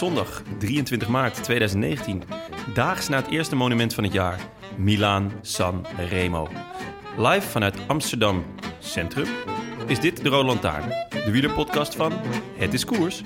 Zondag 23 maart 2019, daags na het eerste monument van het jaar, Milaan San Remo. Live vanuit Amsterdam Centrum is dit de Rode Lantaarn, de wielerpodcast van Het is Koers.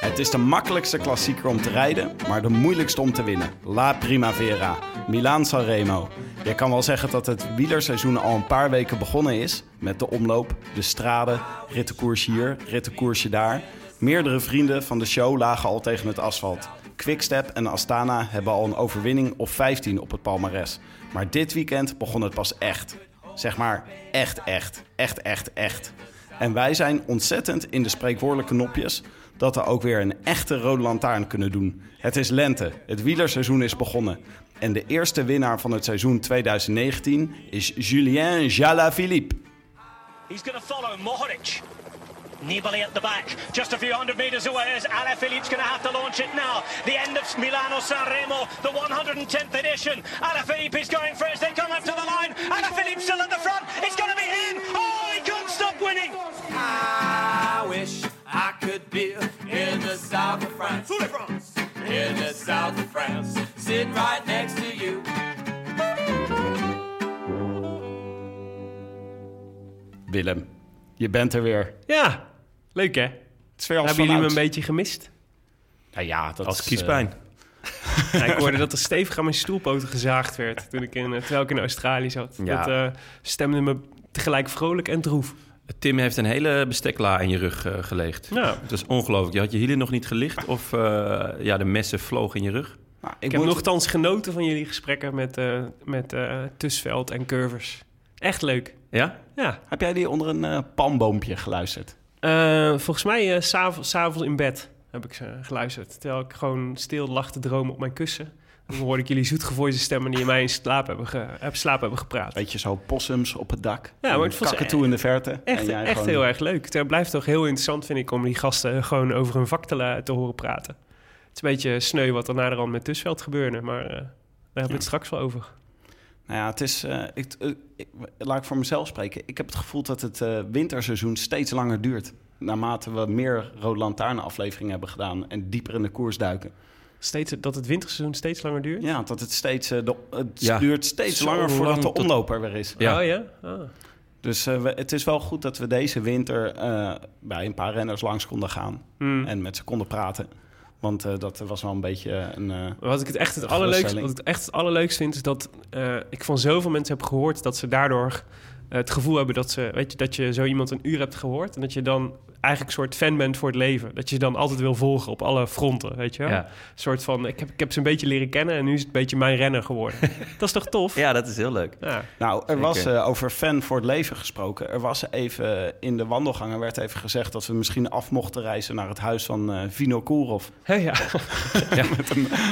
Het is de makkelijkste klassieker om te rijden, maar de moeilijkste om te winnen. La Primavera, Milaan Sanremo. Je kan wel zeggen dat het wielerseizoen al een paar weken begonnen is. Met de omloop, de straden, rittenkoers hier, rittenkoersje daar. Meerdere vrienden van de show lagen al tegen het asfalt. Quickstep en Astana hebben al een overwinning of 15 op het palmares. Maar dit weekend begon het pas echt. Zeg maar echt, echt, echt, echt, echt. En wij zijn ontzettend in de spreekwoordelijke nopjes dat we ook weer een echte rode lantaarn kunnen doen. Het is lente, het wielerseizoen is begonnen. En de eerste winnaar van het seizoen 2019 is Julien Jalaphilippe. He's going to follow Mohoric. Nibali at the back, just a few hundred meters away as Alaphilippe's going to have to launch it now. The end of Milano Sanremo, the 110th edition. Alaphilippe is going for it they come up to the line. Alaphilippe still at the front. It's going to be him. Oh, he can't stop winning. I wish I could be in the south of France. In the south of France, sitting right next to you. Willem, je bent er weer. Ja, leuk hè? Het is weer als Hebben jullie me een beetje gemist? Nou ja, dat Als is, kiespijn. Ja, ik hoorde dat er stevig aan mijn stoelpoten gezaagd werd toen ik in, eh, terwijl ik in Australië zat. Ja. Dat eh, stemde me tegelijk vrolijk en droef. Tim heeft een hele bestekla in je rug eh, gelegd. Ja. Het is ongelooflijk. Je had je hielen nog niet gelicht of eh, ja, de messen vlogen in je rug. nou, Ik heb nogthans genoten van jullie gesprekken met, eh met eh, Tusveld en Curvers. Echt leuk. Ja? Ja, Heb jij die onder een palmboompje geluisterd? Eh, volgens mij s'avonds s'avonds in bed heb ik ze geluisterd. Terwijl ik gewoon stil lag te dromen op mijn kussen. Dan hoorde ik jullie zoetgevoelige stemmen die in mij in slaap hebben, ge, heb slaap hebben gepraat. Weet je, zo possums op het dak. Ja, maar het toe in de verte. Echt, echt gewoon- heel erg leuk. Het blijft toch heel interessant, vind ik, om die gasten gewoon over hun vak te, horen praten. Het is een beetje sneu wat er naderhand met Tusveld gebeurde, maar eh, daar hebben we het straks wel over. Nou ja, het is. eh, ik, eh, ik- laat ik voor mezelf spreken. Ik heb het gevoel dat het eh, winterseizoen steeds langer duurt. Naarmate we meer Rode Lantaarn afleveringen hebben gedaan en dieper in de koers duiken. Steeds, dat het winterseizoen steeds langer duurt? Ja, dat het steeds. eh, de, het Ja, duurt steeds zo langer voordat lang de omloop er weer is. Ja. Oh ja? Ah. Dus eh, we- het is wel goed dat we deze winter eh, bij een paar renners langs konden gaan. Hmm. En met ze konden praten. Want eh, dat was wel een beetje een. eh, Wat ik het echt het allerleukste, wat ik echt het allerleukste vind, is dat eh, ik van zoveel mensen heb gehoord dat ze daardoor het gevoel hebben dat ze, weet je, dat je zo iemand een uur hebt gehoord en dat je dan eigenlijk een soort fan bent voor het leven. Dat je ze dan altijd wil volgen op alle fronten, weet je wel? Ja. Een soort van, ik heb, ik heb ze een beetje leren kennen en nu is het een beetje mijn renner geworden. dat is toch tof? ja, dat is heel leuk. Ja. Nou, er was eh, over fan voor het leven gesproken. Er was even in de wandelgangen werd even gezegd dat we misschien af mochten reizen naar het huis van eh Vino Kourov. Hè, ja.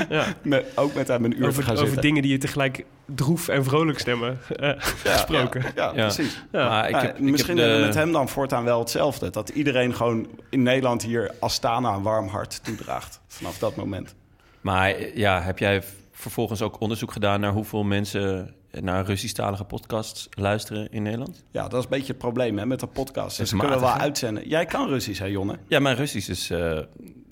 ja. Met, ook met hem een uur te Over, gaan over zitten. dingen die je tegelijk droef en vrolijk stemmen eh, gesproken. Ja, ja, Ja. precies. Maar ik heb, ik misschien heb de- met hem dan voortaan wel hetzelfde. Dat iedereen gewoon in Nederland hier Astana een warm hart toedraagt. Vanaf dat moment. Maar ja, heb jij vervolgens ook onderzoek gedaan naar hoeveel mensen naar Russisch-talige podcasts luisteren in Nederland? Ja, dat is een beetje het probleem hè, met de podcast. is Dus kunnen we wel uitzenden. Jij kan Russisch, hè, Jonne? Ja, mijn Russisch is eh,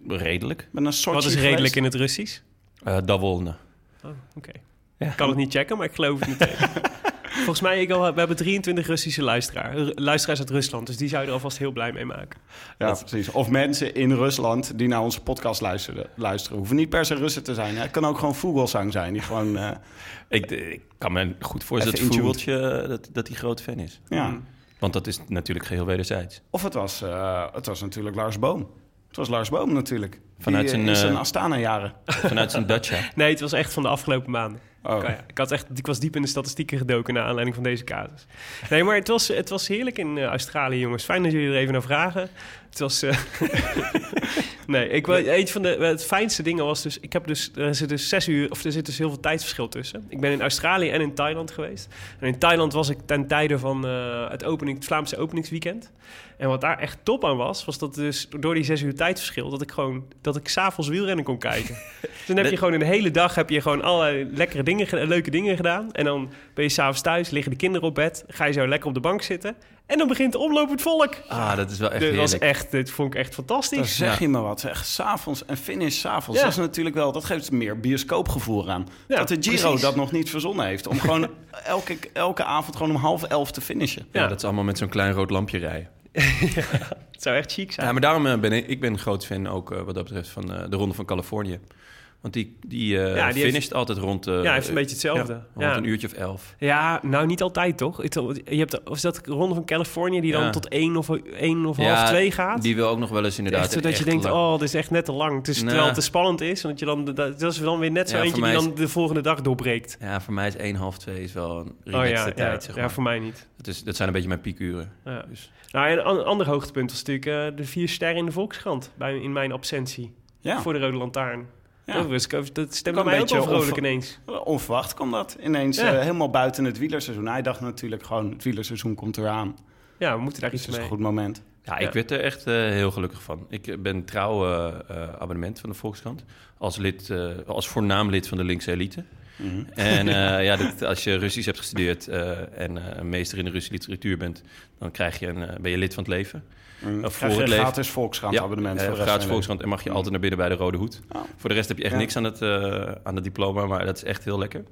redelijk. Met een soort Wat is redelijk in het Russisch? Eh Davolne. Oh, oké. Ja. Ik kan het niet checken, maar ik geloof het meteen. Volgens mij, ik al, we hebben 23 Russische luisteraar, ru- luisteraars uit Rusland. Dus die zouden er alvast heel blij mee maken. Ja, precies. Of mensen in Rusland die naar onze podcast luisteren. luisteren. Hoeven niet per se Russen te zijn. Hè. Het kan ook gewoon vogelzang zijn. Die gewoon, eh, Ik, ik kan me goed voorstellen dat. Vogeltje, dat, dat hij groot fan is. ja. Want dat is natuurlijk geheel wederzijds. Of het was, eh, het was natuurlijk Lars Boom. Het was Lars Boom natuurlijk. Vanuit Die, eh, zijn, in zijn eh, Astana-jaren. Vanuit zijn Dacia. Nee, het was echt van de afgelopen maanden. Oh. Ik, ik, had echt, ik was diep in de statistieken gedoken naar aanleiding van deze casus. Nee, maar het was, het was heerlijk in eh, Australië, jongens. Fijn dat jullie er even naar vragen. Het was... eh, nee, ik, wel- een van de het fijnste dingen was dus... Ik heb dus... Er zit dus zes uur... Of er zit dus heel veel tijdsverschil tussen. Ik ben in Australië en in Thailand geweest. En in Thailand was ik ten tijde van eh, het, opening, het Vlaamse openingsweekend. En wat daar echt top aan was... was dat dus door die zes uur tijdsverschil... dat ik gewoon... dat ik s'avonds wielrennen kon kijken. Dus dan heb je gewoon een hele dag... heb je gewoon allerlei lekkere dingen, ge- leuke dingen gedaan. En dan ben je s'avonds thuis, liggen de kinderen op bed... ga je zo lekker op de bank zitten... en dan begint omlopend volk. Ah, dat is wel echt Dit was echt, dit vond ik echt Dan fantastisch. zeg Ja. je me wat. Echt s'avonds en finish s'avonds. Ja. Dat is natuurlijk wel... Dat geeft meer bioscoopgevoel aan. Ja, dat de Giro precies. dat nog niet verzonnen heeft. Om gewoon elke, elke avond gewoon om half elf te finishen. Ja, Ja. dat is allemaal met zo'n klein rood lampje rijden. Het zou echt chic zijn. Ja, maar daarom eh, ben ik, ik ben een groot fan ook eh, wat dat betreft van eh, de Ronde van Californië. Want die, die, eh Ja, die finisht heeft- altijd rond... eh, ja, heeft een beetje hetzelfde. ja, Ja, rond een uurtje of elf. Ja, nou niet altijd toch? Je hebt, of is dat de Ronde van Californië die dan Ja. tot één of, één of Ja, half twee gaat? Die wil ook nog wel eens inderdaad... echt zodat je denkt, lang. oh, dit is echt net te lang. Het is, Nou. Terwijl het te spannend is. Want je dan, dat, dat is dan weer net zo Ja, eentje die dan de volgende dag doorbreekt. Ja, voor mij is 1, half 2 is wel een Oh relaxte ja, tijd, ja, zeg ja, maar. voor mij niet. Dat, is, dat zijn een beetje mijn piekuren. Ja. Dus, Nou, en een an- ander hoogtepunt was natuurlijk eh, de vier sterren in de Volkskrant. Bij, in mijn absentie. Ja, Voor de Rode Lantaarn. Ja. Dat, was, dat stemde Kwam een beetje wel vrolijk onver- ineens. onverwacht kwam dat. Ineens Ja. eh, helemaal buiten het wielerseizoen. Hij dacht natuurlijk gewoon, het wielerseizoen komt eraan. Ja, we moeten daar Dus iets het is mee. een goed moment. ja, Ja. ik werd er echt eh, heel gelukkig van. Ik eh, ben trouw abonnement van de Volkskrant. Als, lid, eh, als voornaam lid van de linkse elite. Mhm. En eh, ja, dit- als je Russisch hebt gestudeerd eh, en eh, een meester in de Russische literatuur bent, dan krijg je een, eh, ben je lid van het leven. Mm. Of Krijg voor het leven. gratis Volkskrant abonnement. eh, voor de gratis Volkskrant en mag je altijd naar binnen bij de Rode Hoed. Oh. Voor de rest heb je echt Ja. niks aan het, eh, aan het diploma, maar dat is echt heel lekker.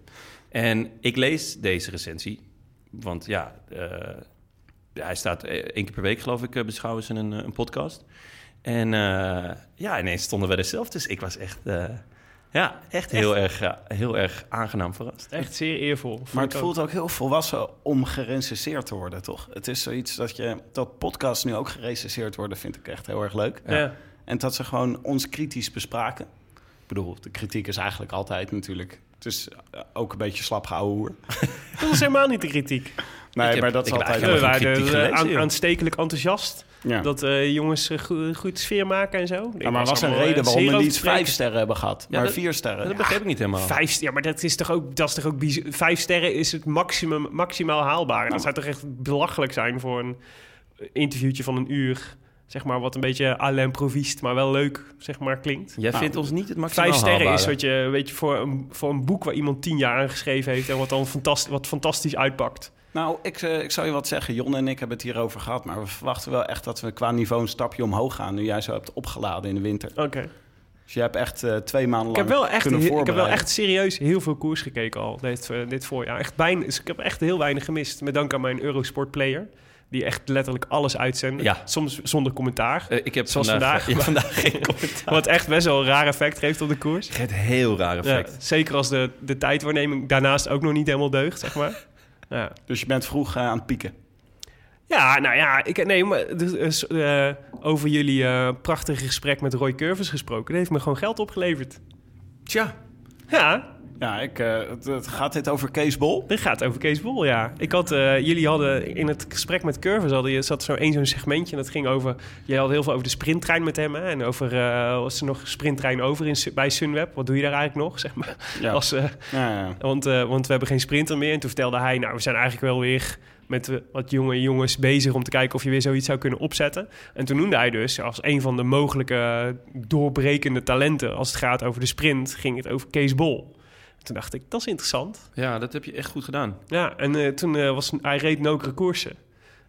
En ik lees deze recensie, want ja, eh, hij staat eh, één keer per week, geloof ik, eh, beschouwen ze een, eh, een podcast. En eh, ja, ineens stonden we er zelf, dus ik was echt, eh, ja, echt heel, Erg, ja, heel erg aangenaam verrast. Echt zeer eervol. Maar het ook. voelt ook heel volwassen om gerecenseerd te worden, toch? Het is zoiets dat je dat podcasts nu ook gerecenseerd worden, vind ik echt heel erg leuk. Ja. En dat ze gewoon ons kritisch bespraken. Bedoel, de kritiek is eigenlijk altijd natuurlijk. Het is eh, ook een beetje slap hoer. Dat was helemaal niet de kritiek. Nee, heb- maar dat is altijd. We waren eh, aan- aanstekelijk enthousiast. Ja. Dat eh, jongens een goede, goede sfeer maken en zo. Ja, maar er was een reden waarom we niet vijf sterren hebben gehad, Ja, maar dat- vier sterren. Dat begreep ik niet helemaal. Vijf, ja, maar dat is toch ook, dat is toch ook bizar- vijf sterren is het maximum, maximaal haalbaar. Dat zou toch echt belachelijk zijn voor een interviewtje van een uur. Zeg maar wat een beetje à l'improviste, maar wel leuk, zeg maar, klinkt. Jij Nou, vindt ons niet het maximaal Vijf sterren haalbare. is wat je, weet je, voor een, voor een boek waar iemand tien jaar aan geschreven heeft en wat dan fantastisch, wat fantastisch uitpakt. Nou, ik, eh, ik zou je wat zeggen. Jon en ik hebben het hierover gehad. Maar we verwachten wel echt dat we qua niveau een stapje omhoog gaan. Nu jij zo hebt opgeladen in de winter. Oké. Dus je hebt echt eh, twee maanden Ik lang heb wel echt, ik heb wel echt serieus heel veel koers gekeken al dit, eh, dit voorjaar. Echt bijna, dus ik heb echt heel weinig gemist. Met dank aan mijn Eurosport player. Die echt letterlijk alles uitzenden. Ja. Soms zonder commentaar. Eh, ik heb Zoals vandaag, vandaag. ja, vandaag geen commentaar. Wat echt best wel een raar effect geeft op de koers. Het heel raar Ja, effect. zeker als de, de tijdwaarneming daarnaast ook nog niet helemaal deugt, zeg maar. Ja. Dus je bent vroeg eh, aan het pieken. Ja, nou ja, ik, nee, maar dus, eh, over jullie eh, prachtige gesprek met Roy Curvers gesproken. Dat heeft me gewoon geld opgeleverd. Tja, Ja, Ja, ik, eh, het, het gaat dit over Kees Bol? dit gaat over Kees Bol, ja. Ik had, eh, jullie hadden in het gesprek met Curvers, hadden, je zat zo één zo'n segmentje. En dat ging over, jij had heel veel over de sprinttrein met hem. Hè, en over, eh, was er nog sprinttrein over in, bij Sunweb? Wat doe je daar eigenlijk nog, zeg maar? Ja. Als, Ja, ja. Want, want we hebben geen sprinter meer. En toen vertelde hij, nou, we zijn eigenlijk wel weer met wat jonge jongens bezig om te kijken of je weer zoiets zou kunnen opzetten. En toen noemde hij dus als een van de mogelijke doorbrekende talenten als het gaat over de sprint, ging het over Kees Bol. Toen dacht ik, dat is interessant. ja, dat heb je echt goed gedaan. Ja, en eh, toen eh, was hij reed nokere koersen.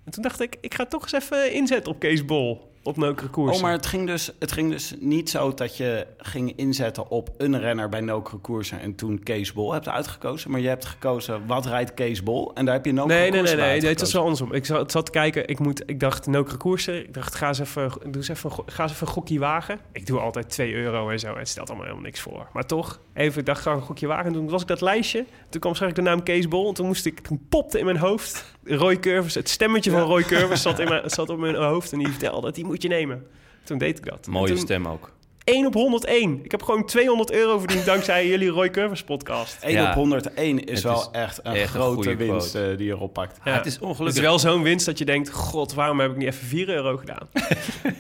En toen dacht ik, ik ga toch eens even inzetten op Kees Bol. Op koersen. Oh, maar het ging, dus, het ging dus niet zo dat je ging inzetten op een renner bij nokere koersen en toen Kees Bol hebt uitgekozen. Maar je hebt gekozen, wat rijdt Kees Bol? En daar heb je nokere Nee, nee, nee, nee, nee, het wel uitgekozen. andersom. Ik zat, zat te kijken, ik, moet, ik dacht nokere koersen. Ik dacht, ga eens even, doe eens even, ga eens even een gokje wagen. Ik doe altijd 2 euro en zo. Het stelt allemaal helemaal niks voor. Maar toch, even, ik dacht, ga een gokje wagen. En toen was ik dat lijstje. Toen kwam straks de naam Kees Bol. En toen moest ik, toen popte in mijn hoofd Roy Curvers. Het stemmetje van Roy Curvers zat, in mijn, zat op mijn hoofd. En die vertelde, die moet je nemen. Toen deed ik dat. Mooie toen, stem ook. 1 op 101. Ik heb gewoon 200 euro verdiend dankzij jullie Roy Curvers podcast. 1 Ja. op 101 is Het wel is echt een echt grote winst quote. eh, die je erop pakt. Ja. het is Het ongelukkig. is wel zo'n winst dat je denkt... God, waarom heb ik niet even 4 euro gedaan?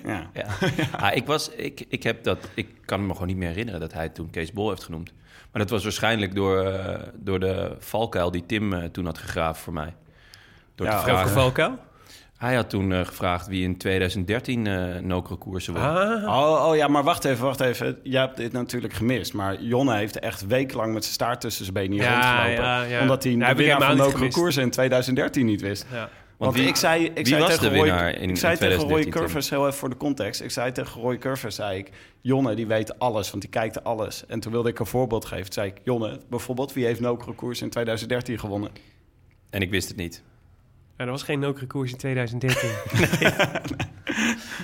Ja. Ja. Ah, ik, was, ik, ik, heb dat, ik kan me gewoon niet meer herinneren dat hij toen Kees Bol heeft genoemd. Maar dat was waarschijnlijk door, eh, door de valkuil die Tim eh, toen had gegraven voor mij. Door Ja, te vragen. Hij had toen eh, gevraagd wie in 2013 eh nokere koersen won. Ah, Oh, oh ja, maar wacht even, wacht even. Jij hebt dit natuurlijk gemist. Maar Jonne heeft echt wekenlang met zijn staart tussen zijn benen hier Ja, rondgelopen. ja, ja. Omdat hij Ja, de winnaar van Nokere. Koersen in 2013 niet wist. ja. Want wie- ik zei, ik wie zei was tegen de Roy, in- ik zei in tegen Roy 2013, Tim? Curvers, heel even voor de context. Ik zei tegen Roy Curvers, zei ik, Jonne die weet alles, want die kijkt alles. En toen wilde ik een voorbeeld geven. Toen zei ik, Jonne, bijvoorbeeld, wie heeft Nokere Koers in 2013 gewonnen? En ik wist het niet. Ja, er was geen nokere koers in 2013.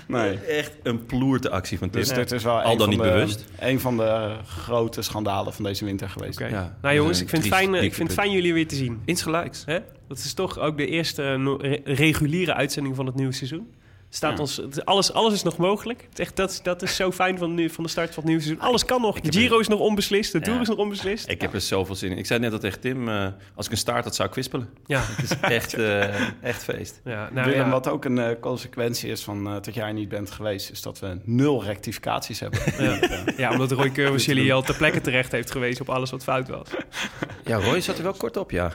Nee. Echt een ploerte actie van Tim. Dus dit is wel Al dan niet de, bewust. een van de grote schandalen van deze winter geweest. Oké. Ja, nou jongens, ik vind, fijn, eh, ik vind het dieptepunt. fijn jullie weer te zien. Insgelijks. Hè? Dat is toch ook de eerste eh, no- re- reguliere uitzending van het nieuwe seizoen. Staat Ja. ons, alles, alles is nog mogelijk. Het echt, dat, is- dat is zo fijn van, nu, van de start van het nieuwe seizoen. Alles kan nog. De Giro is nog onbeslist. De Tour Ja. is nog onbeslist. Ik heb er zoveel zin in. Ik zei net al tegen Tim, eh, als ik een staart had, zou ik kwispelen. Ja, Het is echt, eh, echt feest. ja, nou, Willem, ja. wat ook een eh, consequentie is van eh, dat jij niet bent geweest, is dat we nul rectificaties hebben. Ja. ja, omdat Roy Curvers jullie al ter plekke terecht heeft gewezen op alles wat fout was. Ja, Roy zat er wel kort op, ja.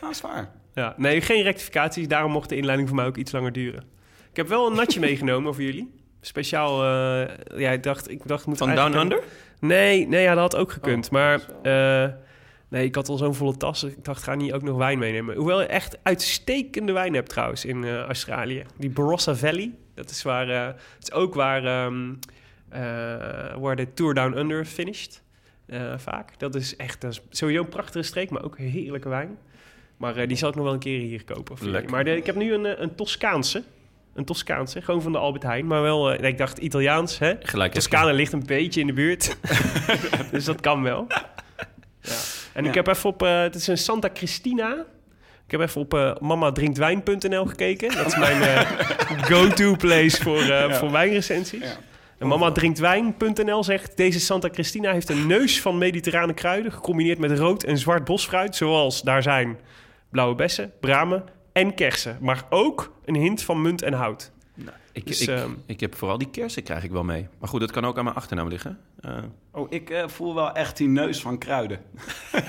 dat is waar. Ja, nee, geen rectificaties. Daarom mocht de inleiding voor mij ook iets langer duren. Ik heb wel een natje meegenomen voor jullie. Speciaal, eh, ja, ik dacht, ik dacht, moet Van Down Under? Nee, nee, ja, dat had ook gekund. Oh, maar eh, nee, ik had al zo'n volle tas. Ik dacht, ga niet ook nog wijn meenemen. Hoewel je echt uitstekende wijn hebt trouwens in eh, Australië. Die Barossa Valley. Dat is waar, het is ook waar, ehm, eh, waar de Tour Down Under finished. vaak. Dat is echt dat is sowieso een prachtige streek, maar ook heerlijke wijn. Maar die zal ik nog wel een keer hier kopen. Maar de- ik heb nu een, een Toscaanse. Een Toscaanse, gewoon van de Albert Heijn. Maar wel, eh, ik dacht Italiaans, hè? Gelijk Toscane ligt een beetje in de buurt. dus dat kan wel. Ja. En ik Ja. heb even op... eh, het is een Santa Cristina. Ik heb even op eh mamadrinktwijn.nl gekeken. Dat is mijn go-to place voor, eh, voor wijnrecensies. Ja. En mamadrinktwijn.nl zegt... Deze Santa Cristina heeft een neus van mediterrane kruiden... gecombineerd met rood en zwart bosfruit... zoals daar zijn blauwe bessen, bramen en kersen. Maar ook een hint van munt en hout. Ik, Dus, ik, ehm, ik heb vooral die kersen krijg ik wel mee. Maar goed, dat kan ook aan mijn achternaam liggen. Eh, Oh, ik eh, voel wel echt die neus van kruiden.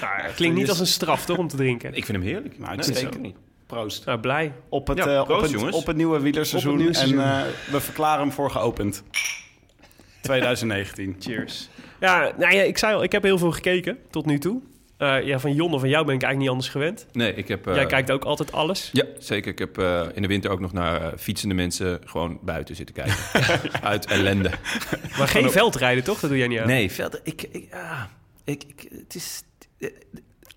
Nou, klinkt niet als een straf, toch, om te drinken? ik vind hem heerlijk. Nou, Nee, niet. Proost. Nou, blij. Op het, Ja, eh, op het, op het nieuwe wielerseizoen. Op het nieuwe En seizoen. eh, we verklaren hem voor geopend. 2019. Cheers. Ja, nou ja, ik zei al, ik heb heel veel gekeken tot nu toe. Eh, ja, van Jon of van jou ben ik eigenlijk niet anders gewend. Nee, ik heb... eh, Jij kijkt ook altijd alles. Ja, zeker. Ik heb eh, in de winter ook nog naar eh, fietsende mensen gewoon buiten zitten kijken. Uit ellende. Maar geen veldrijden, toch? Dat doe jij niet aan. Nee, verder, ik, ik, ah, ik, ik, het is, eh,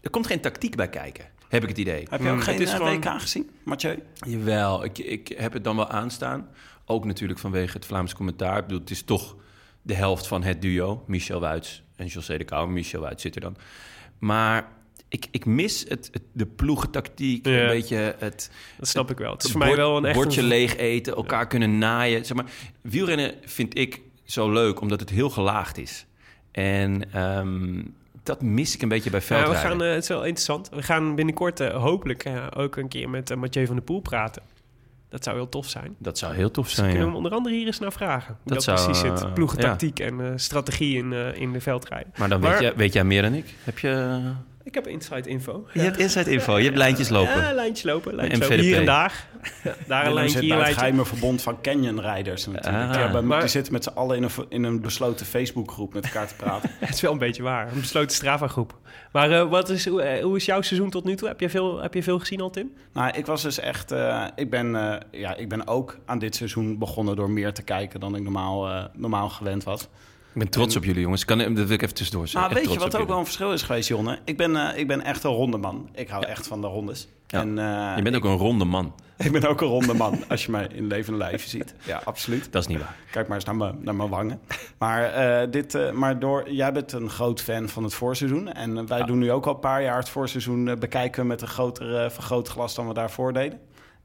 er komt geen tactiek bij kijken, heb ik het idee. Heb je ook Mm, geen eh, gewoon- WK gezien, Mathieu? Jawel, ik, ik heb het dan wel aanstaan. Ook natuurlijk vanwege het Vlaams commentaar. Ik bedoel, het is toch de helft van het duo. Michel Wuits en José de Kouwer. Michel Wuits zit er dan. Maar ik, ik mis het, het, de ploegentactiek. Ja. Een beetje het... Dat snap ik wel. Het is voor mij wel een echt... Bordje leeg eten, elkaar kunnen naaien. Zeg maar, wielrennen vind ik zo leuk, omdat het heel gelaagd is. En ehm, dat mis ik een beetje bij Ja, we veldrijden. gaan, eh, het is wel interessant. We gaan binnenkort eh, hopelijk eh, ook een keer met Mathieu van der Poel praten. Dat zou heel tof zijn. Dat zou heel tof Dus zijn, kunnen we ja. hem onder andere hier eens naar vragen. Hoe dat, Dat zou, precies eh, zit. Ploegentactiek en eh, strategie in, eh, in de veldrijden. Maar dan Maar- weet, jij, weet jij meer dan ik. Heb je... Ik heb inside info. Je hebt inside info, je hebt lijntjes lopen. Ja, lijntjes lopen. Lijntjes lopen. Hier en daar. Ja, daar een lijntje, hier het geheime verbond van Canyon-rijders natuurlijk. Ah. Ja, Maar- die zitten met z'n allen in een, in een besloten Facebookgroep met elkaar te praten. Het is wel een beetje waar. Een besloten Strava-groep. Maar eh, wat is, hoe, eh, hoe is jouw seizoen tot nu toe? Heb je veel, heb je veel gezien al, Tim? nou, ik was dus echt... eh, ik, ben, eh, ja, ik ben ook aan dit seizoen begonnen door meer te kijken dan ik normaal, eh, normaal gewend was. Ik ben trots op jullie, jongens. Kan, dat wil ik even tussendoor zeggen. Nou, Echt weet je wat ook wel een verschil is geweest, Jonne? Ik ben, eh, ik ben echt een ronde man. Ik hou echt van de rondes. Ja. En, eh, Je bent ook een ronde man. Ik ben ook een ronde man, als je mij in levende lijven ziet. Ja, absoluut. Dat is niet waar. Kijk maar eens naar mijn, naar mijn wangen. Maar, eh, dit, maar door, jij bent een groot fan van het voorseizoen. En wij doen nu ook al een paar jaar het voorseizoen bekijken met een groter vergrootglas dan we daarvoor deden.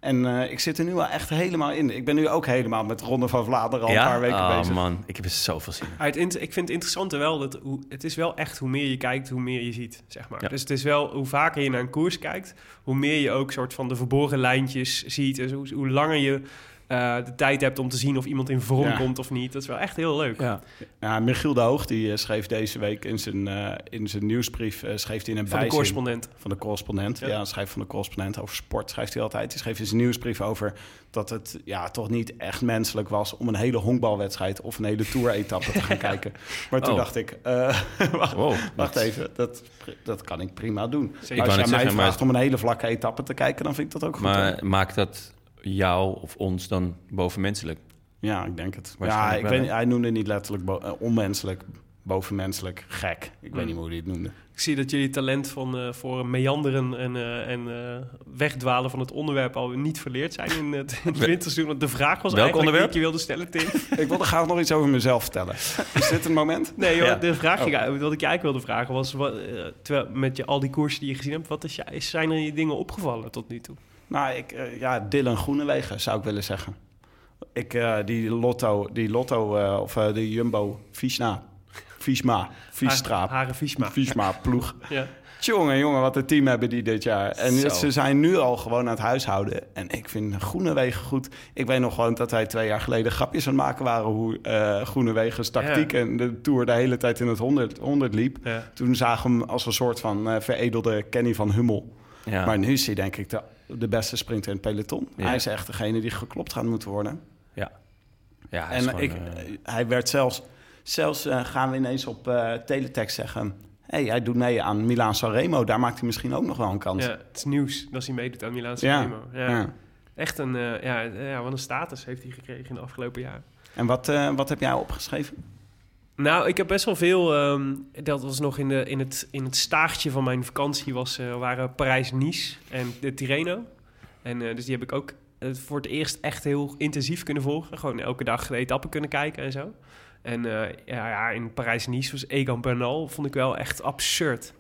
En eh, ik zit er nu wel echt helemaal in. Ik ben nu ook helemaal met Ronde van Vlaanderen al een paar weken oh, bezig. man, ik heb er zoveel zin int- ik vind het interessante wel dat hoe, het is wel echt hoe meer je kijkt, hoe meer je ziet, zeg maar. Ja. Dus het is wel hoe vaker je naar een koers kijkt, hoe meer je ook soort van de verborgen lijntjes ziet. Dus hoe, hoe langer je eh, de tijd hebt om te zien of iemand in vorm Ja. komt of niet. Dat is wel echt heel leuk. Ja. Ja, Michiel de Hoog die eh, schreef deze week in zijn, eh, in zijn nieuwsbrief... eh, schreef hij in een Van de correspondent. Van de correspondent. Ja. Ja, schrijft van de correspondent over sport, schrijft hij altijd. Hij schreef in zijn nieuwsbrief over dat het ja, toch niet echt menselijk was om een hele honkbalwedstrijd of een hele tour-etappe te gaan kijken. Maar toen Oh. dacht ik, eh, wacht, Wow, wacht dat- even, dat, dat kan ik prima doen. Ik Als je mij zeggen, maar- vraagt om een hele vlakke etappe te kijken, dan vind ik dat ook goed. hoor. Maar maakt dat jou of ons dan bovenmenselijk? Ja, ik denk het. Ja, ik weet, hij noemde niet letterlijk bo- eh, onmenselijk, bovenmenselijk, gek. Ik weet niet meer hoe hij het noemde. Ik zie dat jullie talent van, eh, voor meanderen en, eh, en eh, wegdwalen van het onderwerp al niet verleerd zijn in het, in het winterseizoen. Want de vraag was Welk eigenlijk onderwerp? die ik je wilde stellen, Tim. ik wilde graag nog iets over mezelf vertellen. Is dit een moment? Nee, joh, Ja. de vraag die Oh. ik- wat ik je eigenlijk wilde vragen was... Wat, terwijl, met je, al die koersen die je gezien hebt, wat is, zijn er je dingen opgevallen tot nu toe? Nou, ik, eh, ja, Dylan Groenewegen zou ik willen zeggen. Ik, eh, die Lotto, die Lotto eh, of eh, de Jumbo Visma, Visma, Vistra, Ha- Haren Fischma. Visma ploeg. Ja. Jongen, jongen, wat een team hebben die dit jaar. En Zo. ze zijn nu al gewoon aan het huishouden. En ik vind Groenewegen goed. Ik weet nog gewoon dat wij twee jaar geleden grapjes aan het maken waren... hoe eh Groenewegens tactiek Ja. en de Tour de hele tijd in het 100, 100 liep. Ja. Toen zagen we hem als een soort van eh, veredelde Kenny van Hummel. Ja. Maar nu is hij denk ik de, de beste sprinter in het peloton. Ja. Hij is echt degene die geklopt gaat moeten worden. ja. Ja, hij is en gewoon, ik, eh, hij werd zelfs... Zelfs eh, gaan we ineens op eh teletext zeggen... hey, hij doet mee aan Milaan Sanremo. Daar maakt hij misschien ook nog wel een kans. ja, het is nieuws dat hij meedoet aan Milaan Ja. Sanremo. Ja. Ja. Echt een, eh, ja, ja, wat een status heeft hij gekregen in de afgelopen jaren. En wat, eh, wat heb jij opgeschreven? Nou, ik heb best wel veel. ehm, dat was nog in, de, in, het, in het staartje van mijn vakantie. Was, eh, waren Parijs-Nice en de Tirreno. En eh, dus die heb ik ook eh, voor het eerst echt heel intensief kunnen volgen. Gewoon elke dag de etappen kunnen kijken en zo. En ja, ja, in Parijs-Nice was Egan Bernal. Vond ik wel echt absurd.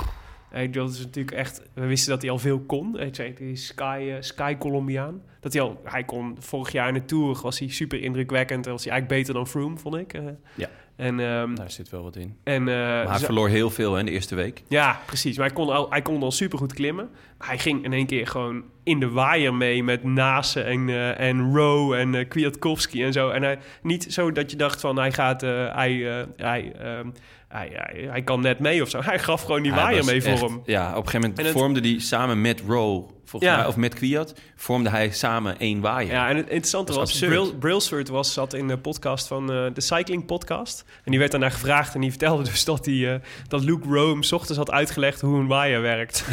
Dat is natuurlijk echt... We wisten dat hij al veel kon. Die Sky, eh, Sky Colombiaan. Dat hij al... Hij kon vorig jaar in de Tour... was hij super indrukwekkend. Was hij eigenlijk beter dan Froome, vond ik. eh. Ja. En, ehm, daar zit wel wat in. en, eh, Maar hij verloor heel veel hè, in de eerste week. ja, precies. Maar hij kon al, hij kon al supergoed klimmen. Maar hij ging in één keer gewoon in de waaier mee met Nase en, eh en Rowe en eh, Kwiatkowski en zo. En hij, niet zo dat je dacht van hij gaat, hij, hij, ehm, hij, hij, hij kan net mee of zo. Hij gaf gewoon die Hij waaier mee voor echt- hem. Ja, op een gegeven moment En vormde hij samen met Rowe, volgens Ja. mij, of met Kwiat, vormde hij samen één waaier. Ja, en het interessante Dat was. Bril, Brailsford was, zat in de podcast van eh, de Cycling Podcast. En die werd daarna gevraagd en die vertelde dus dat, hij, eh, dat Luke hem 's ochtends had uitgelegd hoe een waaier werkt.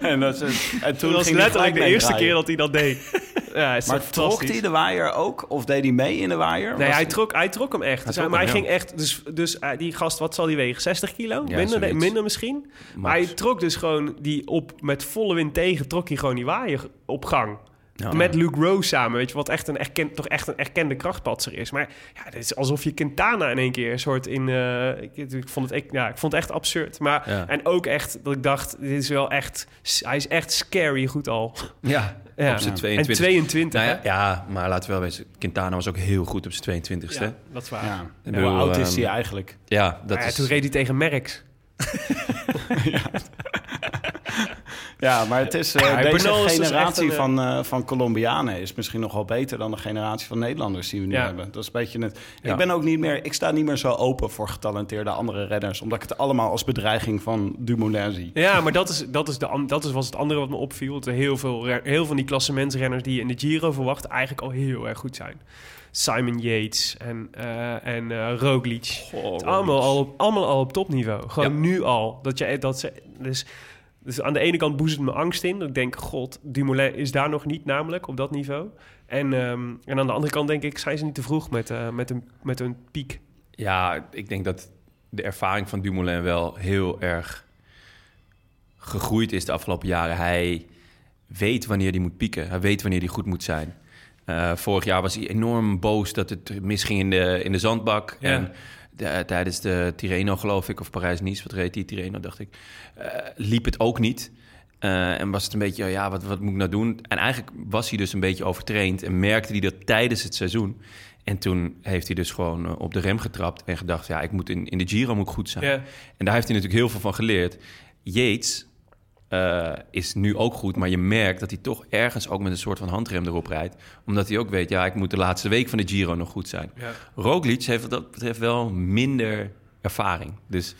En, dat, is- en Toen was ging letterlijk de eerste draaien. keer dat hij dat deed. Ja, is Maar trok hij de waaier ook? Of deed hij mee in de waaier? Nee, Was hij trok, hij trok hem echt. Dus, trok maar hij hem, ging echt... Dus, dus eh, die gast, wat zal hij wegen? 60 kilo? Ja, minder, minder misschien? Maar hij trok dus gewoon die op... Met volle wind tegen trok hij gewoon die waaier op gang. Ja. Met Luke Rose samen, weet je, wat echt een erkend, toch echt een erkende krachtpatser is. Maar ja, het is alsof je Quintana in één keer een soort in... eh, ik, ik, vond het, echt- ja, ik vond het echt absurd. Maar, Ja. En ook echt dat ik dacht, dit is wel echt... Hij is echt scary goed al. Ja, Ja. op zijn En 22. 22, Nou hè? ja, ja, maar laten we wel wezen, Quintana was ook heel goed op zijn 22ste. Ja, dat is waar. Ja. Ik En bedoel, hoe oud is ehm, hij eigenlijk? Ja, dat is... toen reed hij tegen Merckx. Ja, maar het is, eh, Ja, deze Bernal is dus generatie een, van, eh, van Colombianen is misschien nog wel beter dan de generatie van Nederlanders die we nu Ja. hebben. Dat is een beetje het. Ja. Ik ben ook niet meer, ik sta niet meer zo open voor getalenteerde andere renners, omdat ik het allemaal als bedreiging van Dumoulin zie. Ja, maar dat, is, dat, is de, dat is, was het andere wat me opviel. Dat er heel veel, heel veel van die klassementsrenners die je in de Giro verwacht... eigenlijk al heel erg goed zijn. Simon Yates en, eh en eh Roglic. Allemaal, al op, allemaal al op topniveau. Gewoon Ja. nu al. Dat je, dat ze, dus, dus aan de ene kant boezemt me angst in. Dat ik denk, god, Dumoulin is daar nog niet namelijk op dat niveau. En, ehm, en aan de andere kant denk ik, zijn ze niet te vroeg met, eh, met, een, met hun piek. Ja, ik denk dat de ervaring van Dumoulin wel heel erg gegroeid is de afgelopen jaren. Hij weet wanneer hij moet pieken. Hij weet wanneer hij goed moet zijn. Eh, vorig jaar was hij enorm boos dat het misging in de, in de zandbak. Ja. En de- tijdens de Tirreno, geloof ik, of Parijs-Nice, wat reed die Tirreno, dacht ik, eh, liep het ook niet. Eh, en was het een beetje, ja, wat, wat moet ik nou doen? En eigenlijk was hij dus een beetje overtraind en merkte hij dat tijdens het seizoen. En toen heeft hij dus gewoon eh, op de rem getrapt en gedacht, ja, ik moet in, in de Giro moet ik goed zijn. En daar heeft hij natuurlijk heel veel van geleerd. Yates eh, is nu ook goed, maar je merkt dat hij toch ergens ook met een soort van handrem erop rijdt. Omdat hij ook weet, ja, ik moet de laatste week van de Giro nog goed zijn. Ja. Roglic heeft wat dat betreft wel minder ervaring. Dus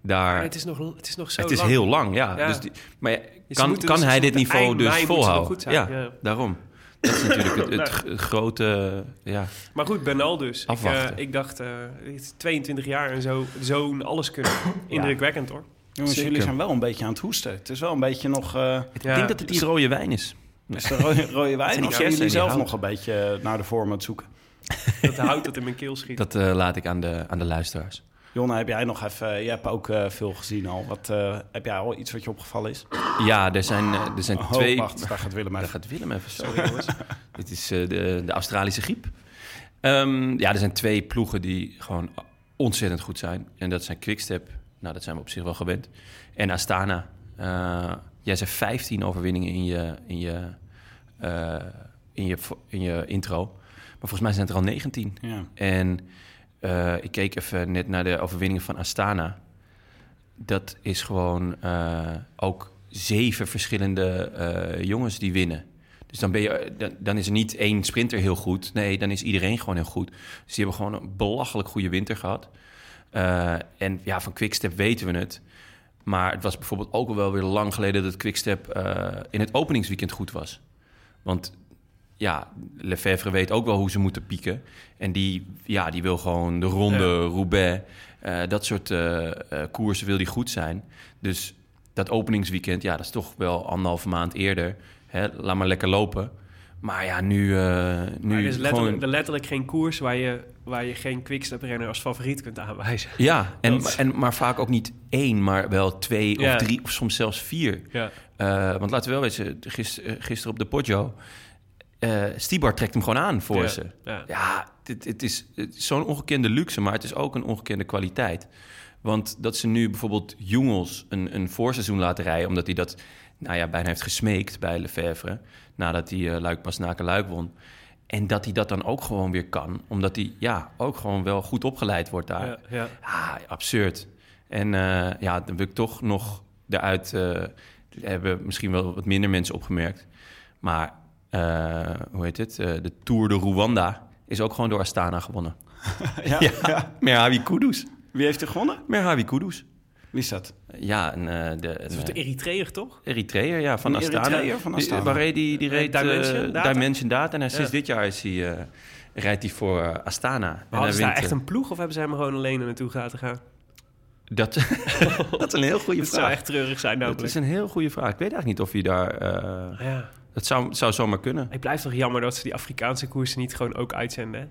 daar... Maar het is nog, het is nog zo het is lang. heel lang, ja. Ja. Dus die, maar ja, kan, kan dus- hij dit niveau dus volhouden? Ja, daarom. Dat is natuurlijk het, Nou. grote... Ja. Maar goed, Bernal dus. Ik, Afwachten. eh, ik dacht, eh, het is 22 jaar en zo, zo'n alles kunnen. Indrukwekkend hoor. Jongens, Zeker. jullie zijn wel een beetje aan het hoesten. Het is wel een beetje nog. eh Ik Ja. denk dat het die rode wijn is. is de rode, rode wijn? Of zijn jullie zelf hout. nog een beetje naar de vorm aan het zoeken? Dat houdt dat in mijn keel schiet. Dat eh, laat ik aan de, aan de luisteraars. Jonne, heb jij nog even... Je hebt ook eh, veel gezien al. Wat, eh, heb jij al iets wat je opgevallen is? Ja, er zijn, eh, er zijn Oh, twee... wacht, daar gaat Willem Daar even. gaat Willem even. Sorry jongens. Dit is eh, de, de Australische griep. Ehm, ja, er zijn twee ploegen die gewoon ontzettend goed zijn. En dat zijn Quickstep. Nou, dat zijn we op zich wel gewend. En Astana. Eh, jij zei 15 overwinningen in je, in je, eh, in je, in je intro. Maar volgens mij zijn het er al 19. Ja. En eh, ik keek even net naar de overwinningen van Astana. Dat is gewoon ook zeven verschillende jongens die winnen. Dus dan, ben je, dan, dan is er niet één sprinter heel goed. Nee, dan is iedereen gewoon heel goed. Dus die hebben gewoon een belachelijk goede winter gehad. Eh, en ja, van Quickstep weten we het. Maar het was bijvoorbeeld ook al wel weer lang geleden dat Quickstep eh, in het openingsweekend goed was. Want ja, Lefevre weet ook wel hoe ze moeten pieken. En die, ja, die wil gewoon de ronde, Roubaix, eh, dat soort eh, koersen wil die goed zijn. Dus dat openingsweekend, ja, dat is toch wel anderhalve maand eerder. Hè, laat maar lekker lopen. Maar ja, nu, eh nu Maar er is letterlijk, gewoon... er letterlijk geen koers waar je, waar je geen quickstep-renner als favoriet kunt aanwijzen. Ja, en, Dat- en, maar vaak ook niet één, maar wel twee Ja. of drie of soms zelfs vier. Ja. Eh, want laten we wel weten, gis- eh, gisteren op de Poggio... eh Stibar trekt hem gewoon aan voor Ja, ze. ja. Dit, het is, het is zo'n ongekende luxe, maar het is ook een ongekende kwaliteit. Want dat ze nu bijvoorbeeld Jongels een, een voorseizoen laten rijden... omdat hij dat nou ja, bijna heeft gesmeekt bij Lefevre... nadat hij uh, Luik Pasnaken Luik won... En dat hij dat dan ook gewoon weer kan. Omdat hij ja, ook gewoon wel goed opgeleid wordt daar. Ja, ja. Ah, absurd. En eh, ja, dan wil ik toch nog eruit... eh, hebben misschien wel wat minder mensen opgemerkt. Maar, eh, hoe heet het? Eh, de Tour de Rwanda is ook gewoon door Astana gewonnen. Ja? Ja, ja. Merhavi Kudus. Wie heeft er gewonnen? Merhavi Kudus. Wie is dat? Ja, een, eh, de, een, eh, Eritreër, toch? Eritreër, ja, van Een Astana. Eritreër van Astana. Die, waar reed die, die Eh, reed Dimension Data? Dimension Data. En hij- sinds Ja. dit jaar is hij, eh, rijdt hij voor eh, Astana. En Maar ze daar echt een ploeg of hebben ze hem gewoon alleen er naartoe laten gaan? Dat, dat is een heel goede Dat zou vraag. echt treurig zijn Dat namelijk. is een heel goede vraag. Ik weet eigenlijk niet of hij daar... eh, Ja. dat zou, zou zomaar kunnen. Ik blijf toch jammer dat ze die Afrikaanse koersen niet gewoon ook uitzenden. hè?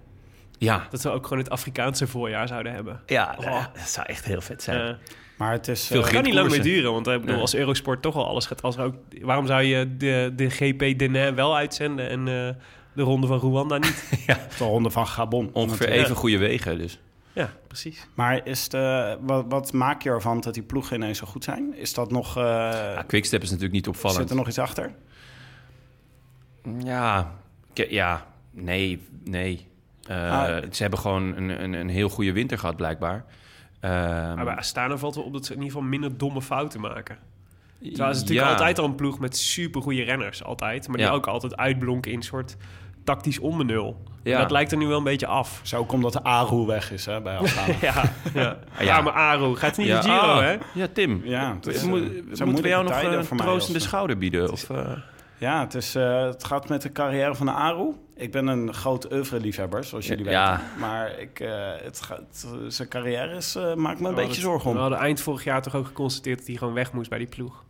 Ja, Dat we ook gewoon het Afrikaanse voorjaar zouden hebben. ja Oh. dat zou echt heel vet zijn. Ja. Maar het is... Veel eh, kan niet lang meer duren, want ik bedoel, Nee. als Eurosport toch al alles gaat... Als ook, waarom zou je de, de GP Denain wel uitzenden en eh, de ronde van Rwanda niet? de ronde van Gabon. Ongeveer even goede wegen dus. ja, precies. Maar is de, wat, wat maak je ervan dat die ploegen ineens zo goed zijn? Is dat nog... eh, Ja, Quickstep is natuurlijk niet opvallend. zit er nog iets achter? Ja, ja nee, nee. Eh, Ah. Ze hebben gewoon een, een, een heel goede winter gehad, blijkbaar. Ehm, Maar bij Astana valt wel op dat ze in ieder geval minder domme fouten maken. Terwijl het is natuurlijk Ja. altijd al een ploeg met supergoeie renners, altijd. Maar die Ja. ook altijd uitblonken in een soort tactisch onbenul. Ja. Dat lijkt er nu wel een beetje af. Zo ook omdat de Aru weg is hè, bij Astana. Ja, ja. Ja. Arme Aru. Gaat niet Ja, de Giro, ah, hè? Ja, Tim. Ja, het is, Moet- eh, moeten we jou nog een mij troostende schouder bieden? Of, eh, Ja, het, is, eh, het gaat met de carrière van de Aru. Ik ben een groot oeuvre-liefhebber, zoals jullie Ja. weten. Maar ik, eh, het gaat, eh, zijn carrière is, eh, maakt me een We beetje zorgen We om. hadden eind vorig jaar toch ook geconstateerd dat hij gewoon weg moest bij die ploeg.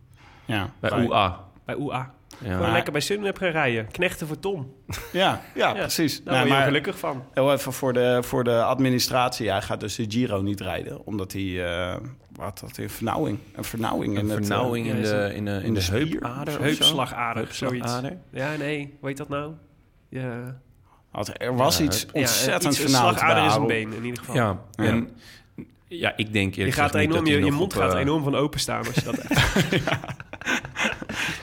Ja, bij. UA. Bij UA. Ja. Gewoon lekker bij Sunweb gaan rijden. Knechten voor Tom. Ja, ja, Ja. precies. Daar Nee, word je maar gelukkig van. heel even voor de, voor de administratie. Hij gaat dus de Giro niet rijden. Omdat hij, eh, wat had hij, een vernauwing. Een vernauwing Een in het... eh, vernauwing in, de, in de, in in de, heupader of zo? Heupslagader, zoiets. Heupslagader. Ja, nee. Hoe heet dat nou? Ja. had- er was Ja, iets ontzettend ja, vernauwd slagader is een been, in ieder geval. Ja, Ja. en ja, ik denk Je, eerlijk gaat gezegd niet enorm, dat je, je mond op, gaat eh, enorm van openstaan als je dat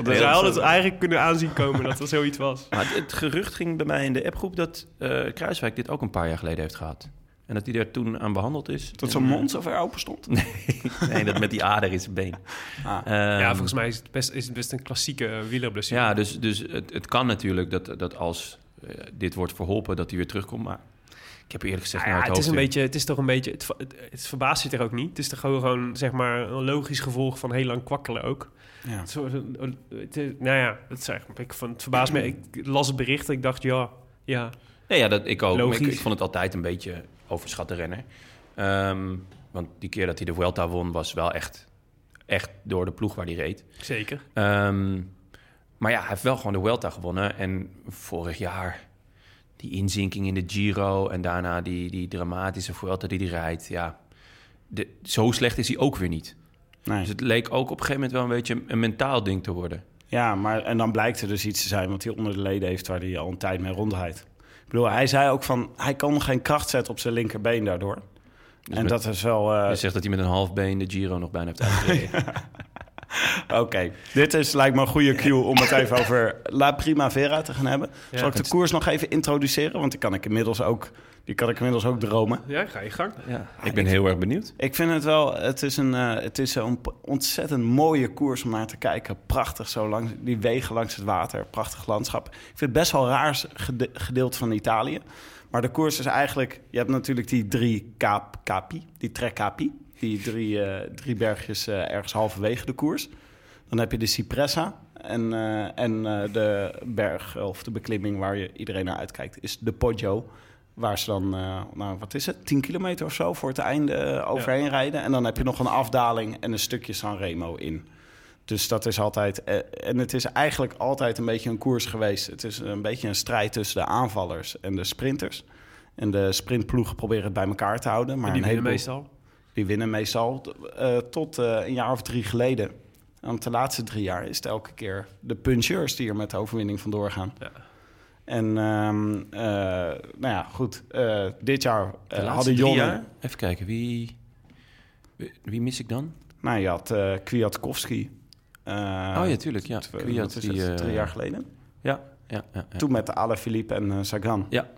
is- hij had het eigenlijk kunnen aanzien komen dat er zoiets was. Maar het, het gerucht ging bij mij in de appgroep dat eh, Kruiswijk dit ook een paar jaar geleden heeft gehad. En dat hij daar toen aan behandeld is. Dat En, zijn eh, mond zo ver open stond. Nee, dat met die ader in zijn been. Ah. Ehm, ja, volgens mij is het best, is het best een klassieke uh, wielerblessure. Ja, dus, dus het, het kan natuurlijk dat, dat als eh, dit wordt verholpen, dat hij weer terugkomt. Maar ik heb eerlijk gezegd Nou naar ja, het het, is een in. beetje, het is toch een beetje... Het, het, het verbaast je er ook niet. Het is toch gewoon, gewoon zeg maar, een logisch gevolg van heel lang kwakkelen ook. Ja. Het, het is- nou ja, het, is eigenlijk, ik vond, het verbaast me. Ik las het bericht en ik dacht, ja, ja. Nee, ja, dat, ik ook. Ik vond het altijd een beetje overschatte renner. Ehm, want die keer dat hij de Vuelta won, was wel echt, echt door de ploeg waar hij reed. Zeker. Ehm, maar ja, hij heeft wel gewoon de Vuelta gewonnen. En vorig jaar die inzinking in de Giro... en daarna die, die dramatische Vuelta die hij rijdt. Ja, de, zo slecht is hij ook weer niet. Nee. Dus het leek ook op een gegeven moment wel een beetje een, een mentaal ding te worden. Ja, maar en dan blijkt er dus iets te zijn wat hij onder de leden heeft waar hij al een tijd mee rondrijdt. Bedoel, hij zei ook van hij kan geen kracht zetten op zijn linkerbeen daardoor. en Dus met- dat is wel. eh, Je zegt dat hij met een half been de Giro nog bijna heeft uitgereden. Oké, dit is lijkt me een goede cue om het even over La Primavera te gaan hebben. Zal ik de koers nog even introduceren? Want die kan ik inmiddels ook, die kan ik inmiddels ook dromen. Ja, ga je gang. ja, ik ben heel erg benieuwd. Ik vind het wel, het is een, eh, het is een ontzettend mooie koers om naar te kijken. Prachtig zo langs die wegen langs het water, prachtig landschap. Ik vind het best wel raar gede- gedeelte van Italië. Maar de koers is eigenlijk, je hebt natuurlijk die drie kap, capi, die tre capi. Die drie, eh, drie bergjes eh, ergens halverwege de koers. Dan heb je de Cipressa en, eh, en eh, de berg of de beklimming waar je iedereen naar uitkijkt is de Poggio. Waar ze dan, eh, nou wat is het, 10 kilometer of zo voor het einde eh, overheen rijden. En dan heb je nog een afdaling en een stukje Sanremo in. Dus dat is altijd, eh, en het is eigenlijk altijd een beetje een koers geweest. Het is een beetje een strijd tussen de aanvallers en de sprinters. En de sprintploegen proberen het bij elkaar te houden. Maar En die winnen heleboel- meestal. die winnen meestal tot een jaar of drie geleden. Want de laatste drie jaar is het elke keer de puncheurs die er met de overwinning vandoor gaan. Ja. En ehm, eh, nou ja, goed. eh, dit jaar eh, hadden Jonne... jaar? Even kijken, wie, wie, wie mis ik dan? Nou, je had eh Kwiatkowski. eh, oh ja, tuurlijk. Ja, tw- Kwiat, die, het, drie jaar geleden. Ja, ja, ja, ja. Toen met de Alaphilippe en Sagan. Ja.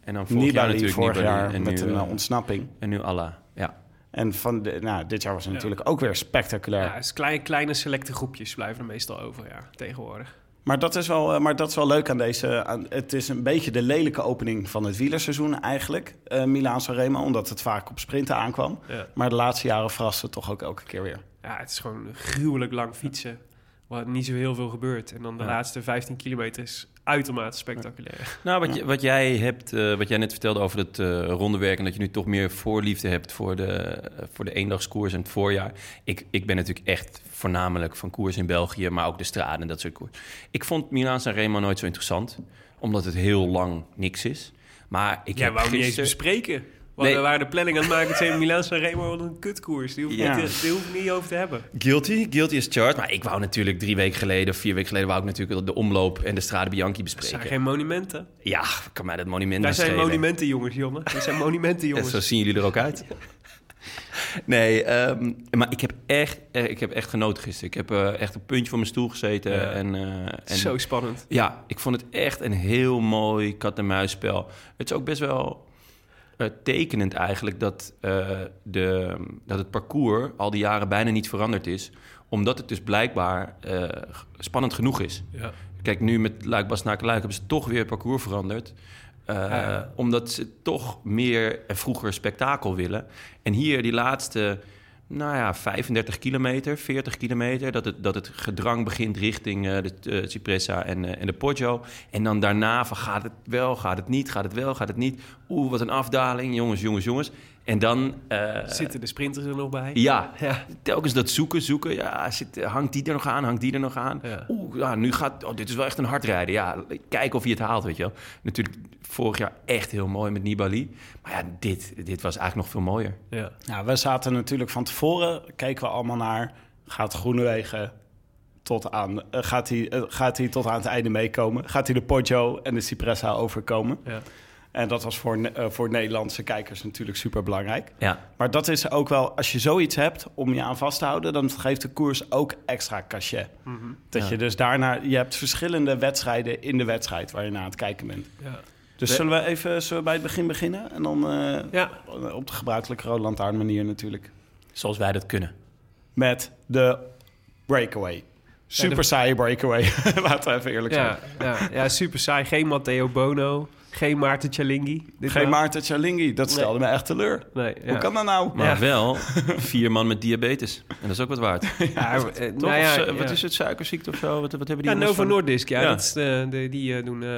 En dan vorig jaar Nibali natuurlijk vorig Nibali jaar en met nu, een ontsnapping. En nu Allah. Ja. En van de, nou, dit jaar was het natuurlijk ook weer spectaculair. Ja, het is kleine, kleine selecte groepjes blijven er meestal over, ja, tegenwoordig. Maar dat, is wel, eh, maar dat is wel leuk aan deze. Aan, het is een beetje de lelijke opening van het wielerseizoen eigenlijk. eh Milaan Sanremo, omdat het vaak op sprinten aankwam. Ja. Maar de laatste jaren verraste het toch ook elke keer weer. ja, het is gewoon gruwelijk lang fietsen. Waar niet zo heel veel gebeurt. En dan de Ja. laatste 15 kilometer is uitermate spectaculair. Nou, wat, je- wat jij hebt, eh, wat jij net vertelde over het eh rondewerk... en dat je nu toch meer voorliefde hebt voor de, voor de eendagskoers en het voorjaar. Ik, ik ben natuurlijk echt voornamelijk van koers in België... maar ook de straten en dat soort koers. Ik vond Milaan Sanremo nooit zo interessant... omdat het heel lang niks is. Maar ik Jij heb wou niet eens bespreken. We Nee. nee. waren de planning aan het maken. Het zijn Milaan Sanremo wat een kutkoers. Die hoef, Ja. niet, die hoef ik niet over te hebben. Guilty, guilty is charged. Maar ik wou natuurlijk drie weken geleden of vier weken geleden... wou ik natuurlijk de omloop en de Strade Bianchi Dat zijn bespreken. geen monumenten. Ja, kan mij dat monument niet zijn schelen. monumenten, jongens, jongen. Wij zijn monumenten, jongens. zo zien jullie er ook uit. Nee, ehm, maar ik heb, echt, eh, ik heb echt genoten gisteren. Ik heb eh, echt een puntje van mijn stoel gezeten. Ja. En, eh, en Zo spannend. Ja, ik vond het echt een heel mooi kat-en-muisspel. Het is ook best wel... eh, tekenend eigenlijk dat, eh, de, dat het parcours al die jaren bijna niet veranderd is. Omdat het dus blijkbaar eh, spannend genoeg is. Ja. Kijk, nu met Luik Bastenaken Luik hebben ze toch weer het parcours veranderd. Ja. Omdat ze toch meer en vroeger spektakel willen. En hier die laatste, nou ja, 35 kilometer, 40 kilometer... dat het, dat het gedrang begint richting eh, de eh, Cipressa en, eh, en de Poggio. En dan daarna van gaat het wel, gaat het niet, gaat het wel, gaat het niet. Oeh, wat een afdaling, jongens, jongens, jongens. En dan... eh, Zitten de sprinters er nog bij? ja, Ja. telkens dat zoeken, zoeken. Ja, zit, hangt die er nog aan, hangt die er nog aan? Ja. Oeh, ja, nu gaat... Oh, dit is wel echt een hardrijden. Ja, kijken of hij het haalt, weet je wel. Natuurlijk vorig jaar echt heel mooi met Nibali. Maar ja, dit, dit was eigenlijk nog veel mooier. Ja. Ja, we zaten natuurlijk van tevoren, keken we allemaal naar, gaat Groenewegen tot aan, eh, gaat, hij, eh, gaat hij tot aan het einde meekomen? Gaat hij de Poggio en de Cipressa overkomen? Ja. En dat was voor, eh, voor Nederlandse kijkers natuurlijk super belangrijk. Ja, Maar dat is ook wel, als je zoiets hebt om je aan vast te houden, dan geeft de koers ook extra cachet. Dat Ja. je dus daarna, je hebt verschillende wedstrijden in de wedstrijd waar je naar aan het kijken bent. Ja. Dus We- zullen we even zullen we bij het begin beginnen? En dan eh, Ja. op de gebruikelijke Rode Lantaarn manier natuurlijk. zoals wij dat kunnen. Met de breakaway. Super de- saaie breakaway. Laten we even eerlijk zijn. Ja, ja, ja, super saai. Geen Matteo Bono. Geen Maarten Cialinghi. Dit Geen wel. Maarten Cialinghi, dat stelde me echt teleur. Nee, ja. Hoe kan dat nou? Maar Ja. wel vier man met diabetes. En dat is ook wat waard. Ja, eh, Toch? nou ja, Of zo- Wat ja. is het, suikerziekte of zo? Wat, wat hebben die Ja, Novo van- Nordisk. Ja, Ja. Dat is de, de, die, eh, doen, eh,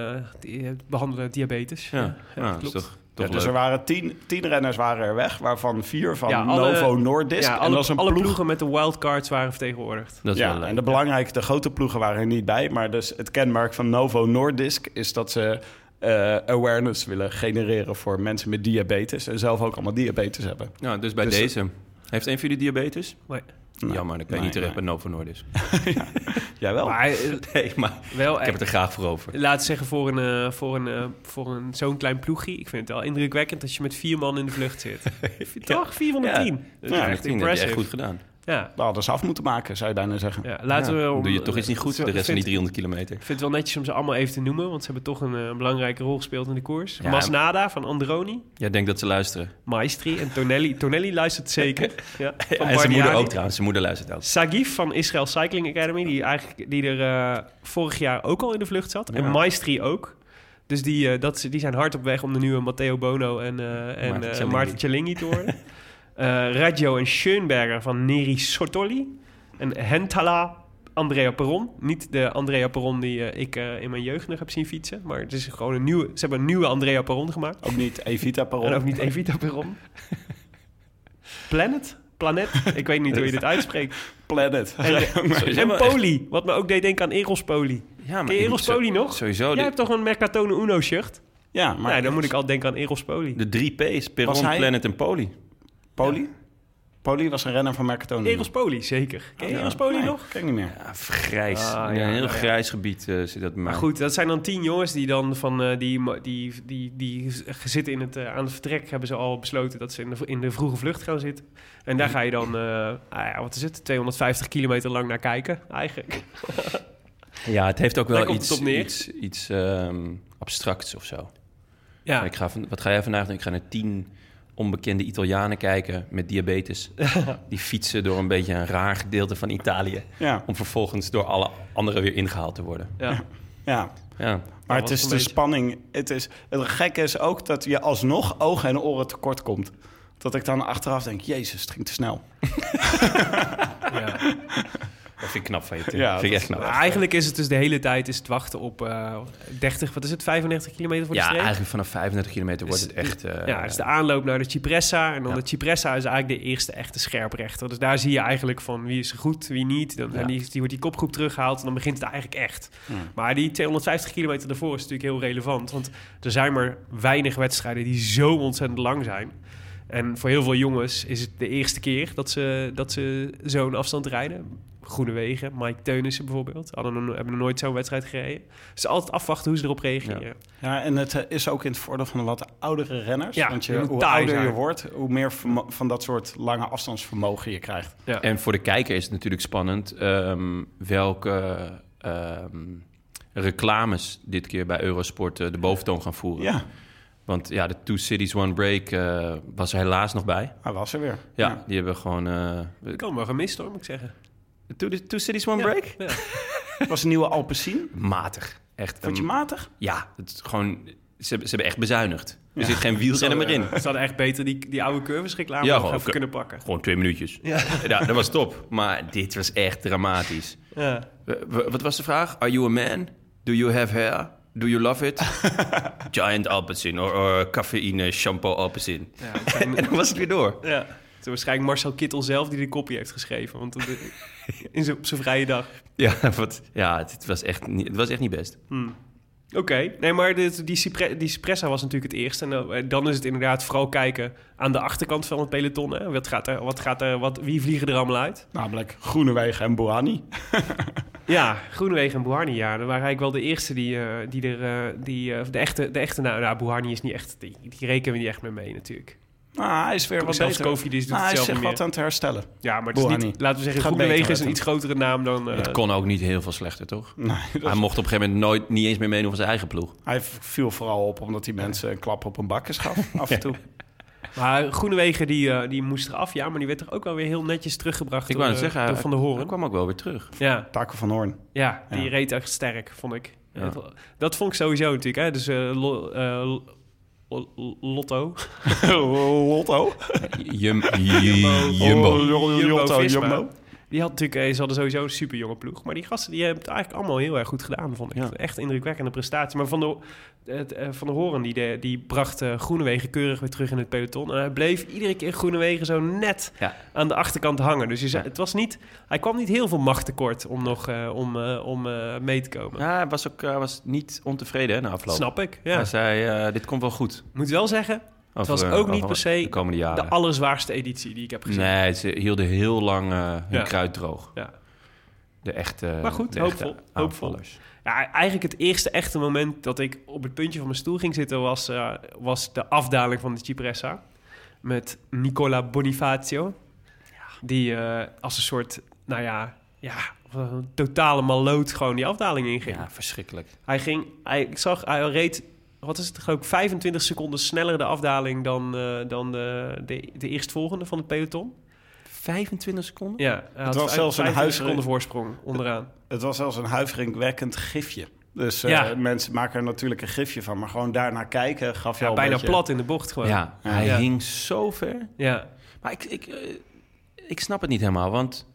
die eh, behandelen diabetes. Ja, ja, dat is klopt. toch, Ja, dus er waren tien, tien renners waren er weg, waarvan vier van Ja, alle- Novo Nordisk. Ja, en alle, dat is een alle ploeg. ploegen met de wildcards waren vertegenwoordigd. Dat is wel Ja, leuk. en de belangrijke, de grote ploegen waren er niet bij. Maar dus het kenmerk van Novo Nordisk is dat ze eh, awareness willen genereren voor mensen met diabetes. En zelf ook allemaal diabetes hebben. Ja, dus bij Dus- deze. Heeft een van jullie diabetes? Nee. Jammer, dan kan je Nee, niet terecht nee. bij Novo Nordisk. Jij wel? Maar eh, Nee, maar wel ik heb het er graag voor over. Laten we zeggen, voor, een, eh, voor, een, eh, voor een, zo'n klein ploegje... Ik vind het wel indrukwekkend dat je met vier man in de vlucht zit. Toch? Vier van de Ja. tien. Dat is Ja, echt Dat heb je impressive. echt goed gedaan. Ja. We hadden ze af moeten maken, zou je bijna zeggen. Ja, laten Ja, we... om- doe je toch iets niet goed de rest van die vind- 300 kilometer. Ik vind het wel netjes om ze allemaal even te noemen, want ze hebben toch een, eh, een belangrijke rol gespeeld in de koers. Ja. Masnada van Androni, Jij denkt dat ze luisteren. Maestri en Tonelli. Tonelli luistert zeker. Ja, van en zijn moeder ook trouwens. Zijn moeder luistert ook. Sagif van Israel Cycling Academy, die, eigenlijk, die er eh, vorig jaar ook al in de vlucht zat. En Ja. Maestri ook. Dus die, eh, dat, die zijn hard op weg om de nieuwe Matteo Bono en, eh en Maarten eh, Cialinghi. Maarten Cialinghi te worden. Eh Raggio en Schoenberger van Neri Sortoli. En Hentala Andrea Perron. Niet de Andrea Perron die eh, ik eh, in mijn jeugd nog heb zien fietsen. Maar het is gewoon een nieuwe... Ze hebben een nieuwe Andrea Perron gemaakt. Ook niet Evita Perron. En ook niet Evita Perron. Planet? Planet? Ik weet niet hoe je dit uitspreekt. Planet. En, en Poli, wat me ook deed denken aan Eros Poli. Ja, maar Ken je Eros Poli nog? Sowieso. Jij hebt toch een Mercatone Uno shirt? ja, maar Maar dan moet ik al denken aan Eros Poli. de drie P's. Perron, hij- Planet en Poli. Poli? Poli was een renner van Mercatone. Eros Poli, zeker. Ken je Ja. Eros Poli Nee, nog? ken ik niet meer. Ja, grijs. Ah, ja, een heel ja. grijs gebied eh, zit dat mij. Maar goed, dat zijn dan tien jongens die dan van eh, die, die, die, die zitten in het, eh, aan het vertrek hebben ze al besloten dat ze in de, in de vroege vlucht gaan zitten. En daar ga je dan, eh, ah ja, wat is het, 250 kilometer lang naar kijken eigenlijk. Ja, het heeft ook wel iets, iets, iets ehm, abstracts of zo. Ja, Ik ga van, wat ga jij vandaag doen? Ik ga naar tien onbekende Italianen kijken met diabetes. Die fietsen door een beetje een raar gedeelte van Italië. Ja, Om vervolgens door alle anderen weer ingehaald te worden. ja. ja. Ja, Maar het is de beetje- spanning. Het, is, het gekke is ook dat je alsnog ogen en oren tekort komt. Dat ik dan achteraf denk, jezus, het ging te snel. ja. Dat vind ik knap van je, Tim. Ja, dat vind ik dat echt knap. Maar eigenlijk is het dus de hele tijd is het wachten op eh 30, wat is het, 35 kilometer voor de Ja, streep? eigenlijk vanaf 35 kilometer wordt Is- het echt... eh, ja, het is de aanloop naar de Cipressa. En dan Ja. de Cipressa is eigenlijk de eerste echte scherprechter. Dus daar zie je eigenlijk van wie is goed, wie niet. Dan, Ja. die, die wordt die kopgroep teruggehaald en dan begint het eigenlijk echt. Maar die 250 kilometer daarvoor is natuurlijk heel relevant. Want er zijn maar weinig wedstrijden die zo ontzettend lang zijn. En voor heel veel jongens is het de eerste keer dat ze, dat ze zo'n afstand rijden. Groenewegen, Mike Teunissen bijvoorbeeld, hadden hebben nog nooit zo'n wedstrijd gereden. Dus altijd afwachten hoe ze erop reageren. Ja, en het eh, is ook in het voordeel van de wat oudere renners. Ja, want je hoe ouder je wordt, hoe meer van dat soort lange afstandsvermogen je krijgt. Ja. En voor de kijker is het natuurlijk spannend ehm, welke ehm, reclames dit keer bij Eurosport eh, de boventoon gaan voeren. Ja, Want ja, de Two Cities One Break eh, was er helaas nog bij. Hij was er weer. Ja, die hebben gewoon... eh Ik kan wel gemist hoor, moet ik zeggen. Two, Two Cities One Break? Ja. Het was een nieuwe Alpecin. Matig. Echt. Vond je matig? Ja, het is gewoon... Ze, hebben- ze hebben echt bezuinigd. Er zit geen wielrenner meer in. Ze hadden echt beter die, die oude curves reclame Ja, gewoon cu- kunnen pakken. Gewoon twee minuutjes. Ja. dat was top. Maar dit was echt dramatisch. Ja. W- w- Wat was de vraag? Are you a man? Do you have hair? Do you love it? Giant Alpecin or, or cafeïne shampoo Alpecin. Ja, En dan was het weer door. ja. Het is waarschijnlijk Marcel Kittel zelf die de kopie heeft geschreven. Want in op zijn vrije dag. Ja, wat, ja het, het was echt niet, het was echt niet best. Oké, nee, maar dit, die, Cipre, die Cipressa was natuurlijk het eerste. En dan, eh, dan is het inderdaad vooral kijken aan de achterkant van het peloton. Hè. Wat gaat er, wat gaat er, wat, wie vliegen er allemaal uit? Namelijk Groenewegen en Boani. Ja, Groenewegen en Bouharni, ja. Dat waren eigenlijk wel de eerste die, eh, die er... eh, die, eh, de echte, de echte nou, nou, is niet echt... Die, die rekenen we niet echt meer mee natuurlijk. Nou, hij is weer wat Zelfs beter. Doet Nou, het hij is zich wat aan het herstellen. Ja, maar het is niet... Laten we zeggen, Groenewegen is een iets grotere naam dan... eh, het kon ook niet heel veel slechter, toch? Nee, dat- Hij mocht op een gegeven moment nooit, niet eens meer meedoen van zijn eigen ploeg. hij viel vooral op omdat hij mensen een klap op een bakkes gaf af en toe. Maar Groenewegen die, eh, die moest eraf, ja. Maar die werd er ook wel weer heel netjes teruggebracht Ik door, wou eh, zeggen, door hij, Van der hij Hoorn. kwam ook wel weer terug. Ja, Taken van Hoorn. ja, die Ja. reed echt sterk, vond ik. Ja. Dat vond ik sowieso natuurlijk. Hè. Dus eh, lo- eh, lo- Lotto. Lotto. Jum, Jumbo. Jumbo. Jumbo. Jumbo. Die had natuurlijk, eh, ze hadden sowieso een super jonge ploeg. Maar die gasten die hebben het eigenlijk allemaal heel erg goed gedaan, vond ik. Ja. Echt indrukwekkende prestatie. Maar Van de, het, eh, van de Horen die, de, die bracht eh, Groenewegen keurig weer terug in het peloton. En hij bleef iedere keer Groenewegen zo net Ja. aan de achterkant hangen. Dus je zei, het was niet, hij kwam niet heel veel macht tekort om nog om, om mee te komen. Ja, hij was ook was niet ontevreden hè, na afloop. Snap ik, ja. Hij zei, dit komt wel goed. Moet wel zeggen, Over, was eh, ook niet over per se de komende jaren. de allerzwaarste editie die ik heb gezien. Nee, ze hielden heel lang eh, hun Ja. kruid droog. Ja. De echte Maar goed, hoopvol. Ja, eigenlijk het eerste echte moment dat ik op het puntje van mijn stoel ging zitten... was, eh, was de afdaling van de Cipressa. Met Nicola Bonifacio. Die eh, als een soort, nou ja, ja, een totale maloot gewoon die afdaling inging. Ja, verschrikkelijk. Hij ging, hij, ik zag, hij reed, wat is het, geloof ik, 25 seconden sneller de afdaling dan, eh, dan de, de, de eerstvolgende van het peloton. 25 seconden? Ja, hij had was zelfs een 25 huis- seconden voorsprong onderaan. Het was zelfs een huiveringwekkend gifje. Dus eh, Ja. mensen maken er natuurlijk een gifje van. Maar gewoon daarnaar kijken gaf je Ja, al bijna beetje... plat in de bocht gewoon. Ja, hij Ja. hing zo ver. ja. Maar ik, ik, eh, ik snap het niet helemaal, want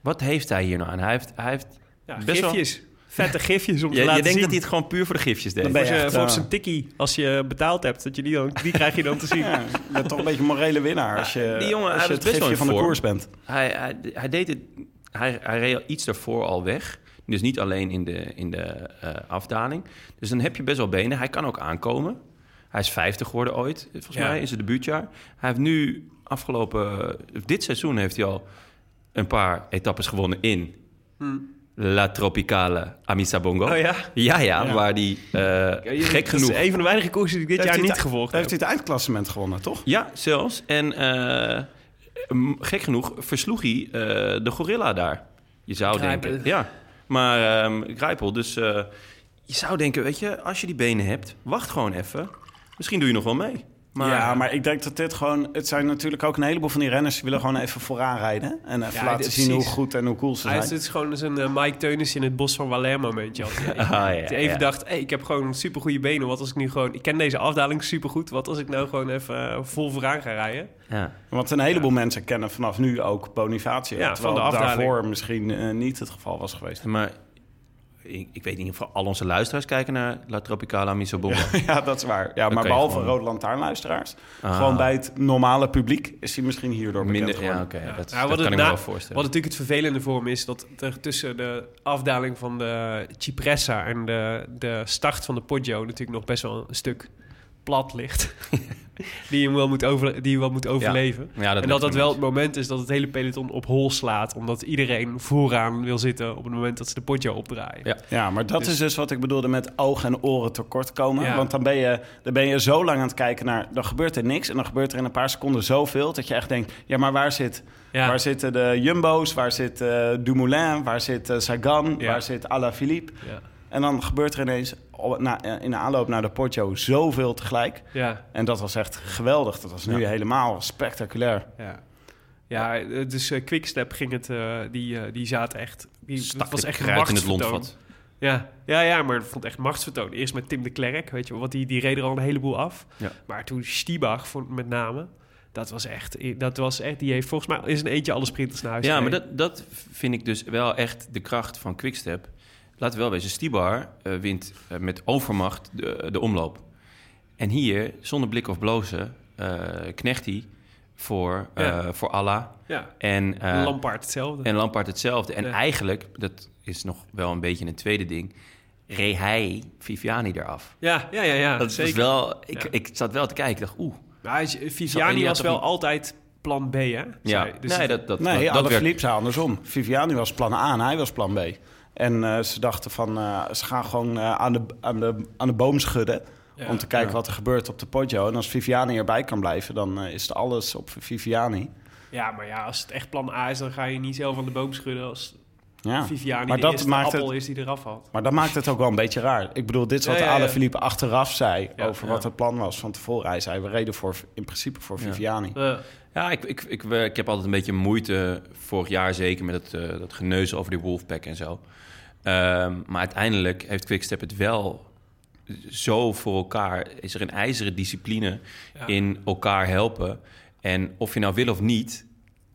wat heeft hij hier nou aan? Hij heeft, hij heeft Ja, best wel- gifjes. Vette gifjes om te Je, je laten denkt zien. dat hij het gewoon puur voor de gifjes deed. Dan ben voor je voor eh, zijn tikkie, als je betaald hebt, dat je die, dan, die krijg je dan te zien. Ja, je bent toch een beetje een morele winnaar als je, die jongen, als je het gifje van de vorm. koers bent. Hij, hij, hij deed het. Hij, hij reed iets daarvoor al weg. Dus niet alleen in de, in de eh, afdaling. Dus dan heb je best wel benen. Hij kan ook aankomen. Hij is 50 geworden ooit, volgens Ja. mij, in zijn debuutjaar. Hij heeft nu afgelopen... Dit seizoen heeft hij al een paar etappes gewonnen in... La Tropicale Amisabongo. Oh ja? Ja, ja, Ja. waar die eh, gek Dat is genoeg... een van de weinige koersen die ik dit Heeft jaar niet het- gevolgd Heeft heb. hij het eindklassement gewonnen, toch? Ja, zelfs. En eh, gek genoeg versloeg hij eh, de gorilla daar. Je zou Grijpel. denken. Ja, maar ehm Grijpel. Dus eh, je zou denken, weet je, als je die benen hebt, wacht gewoon even. Misschien doe je nog wel mee. Maar, ja, maar ik denk dat dit gewoon... Het zijn natuurlijk ook een heleboel van die renners... die willen gewoon even vooraan rijden. En even Ja, laten dit- zien hoe goed en hoe cool ze Hij is, zijn. dit is gewoon zo'n eh, Mike Teunis in het bos van Valère momentje. Ah, ja, even ja. dacht, hey, ik heb gewoon super goede benen. Wat als ik nu gewoon... Ik ken deze afdaling super goed. Wat als ik nou gewoon even eh, vol vooraan ga rijden? Ja. Want een heleboel mensen kennen vanaf nu ook Bonifacio. Ja, terwijl van de afdaling. daarvoor misschien eh, niet het geval was geweest. Maar ik, ik weet niet of al onze luisteraars kijken naar La Tropicala Misobongo. ja, dat is waar. Ja, maar behalve gewoon- Rode Lantaarnluisteraars. Ah. Gewoon bij het normale publiek is hij misschien hierdoor bekend Minder, ja, oké. dat Ja, dat wat kan het ik me wel voorstellen. Wat natuurlijk het vervelende voor hem is... dat er tussen de afdaling van de Cipressa... en de, de start van de Poggio... natuurlijk nog best wel een stuk plat ligt. die hem wel moet, over, die hem wel moet overleven. Ja, dat en dat dat wel het moment is dat het hele peloton op hol slaat. Omdat iedereen vooraan wil zitten op het moment dat ze de Poggio opdraaien. Ja. Ja, maar dat Dus- is dus wat ik bedoelde met ogen en oren tekort komen. Ja. Want dan ben, je, dan ben je zo lang aan het kijken naar... dan gebeurt er niks en dan gebeurt er in een paar seconden zoveel... dat je echt denkt, ja, maar waar, zit, Ja. waar zitten de Jumbo's? Waar zit eh, Dumoulin? Waar zit eh, Sagan? Ja. Waar zit Alaphilippe? Ja. En dan gebeurt er ineens op- na, in de aanloop naar de Poggio zoveel tegelijk. Ja, En dat was echt geweldig. Dat was nu Ja. helemaal spectaculair. ja. Ja, dus eh, Quickstep ging het, eh, die, eh, die zaten echt... Die, het was echt in het londvat. Ja, ja, ja, maar ik vond het echt machtsvertoon. Eerst met Tim de Klerk, weet je, wel, want die, die reed er al een heleboel af. Ja. Maar toen Stiebach, vond- met name, dat was echt, dat was echt, die heeft volgens mij is een eentje alle sprinters naar huis Ja, maar dat, dat vind ik dus wel echt de kracht van Quickstep. Laten we wel wezen, Stibar eh, wint eh, met overmacht de, de omloop. En hier, zonder blik of blozen, eh, knecht hij voor, eh Ja. voor Allah. Ja, En, eh, Lampaard hetzelfde. en Lampaard hetzelfde. En Ja. eigenlijk, dat is nog wel een beetje een tweede ding, reed hij Viviani eraf. ja, ja, ja, ja, dat is zeker. wel, ik, Ja. ik zat wel te kijken, ik dacht, oeh. Viviani was wel niet- altijd plan B, hè? Ja, dus nee, dat, dat, Nee, dat, dat werkt. Philippe zei andersom. Viviani was plan A en hij was plan B. En eh, ze dachten van, eh, ze gaan gewoon eh, aan, de, aan, de, aan de boom schudden... Ja, om te kijken ja. wat er gebeurt op de Poggio. En als Viviani erbij kan blijven, dan eh, is het alles op Viviani. Ja, maar ja, als het echt plan A is, dan ga je niet zelf aan de boom schudden als Ja. Viviani Maar de dat eerste maakt appel het- is die eraf had. Maar dat maakt het ook wel een beetje raar. Ik bedoel, dit is wat Ja, ja. Philippe achteraf zei... Ja, over ja. wat het plan was van tevoren. Hij zei, we reden voor, in principe voor. Viviani. Ja. Ja, ik, ik, ik, ik heb altijd een beetje moeite, vorig jaar zeker, met het, eh, dat geneuzel over die Wolfpack en zo. Ehm, maar uiteindelijk heeft Quickstep het wel zo voor elkaar. Is er een ijzeren discipline Ja. in elkaar helpen. En of je nou wil of niet,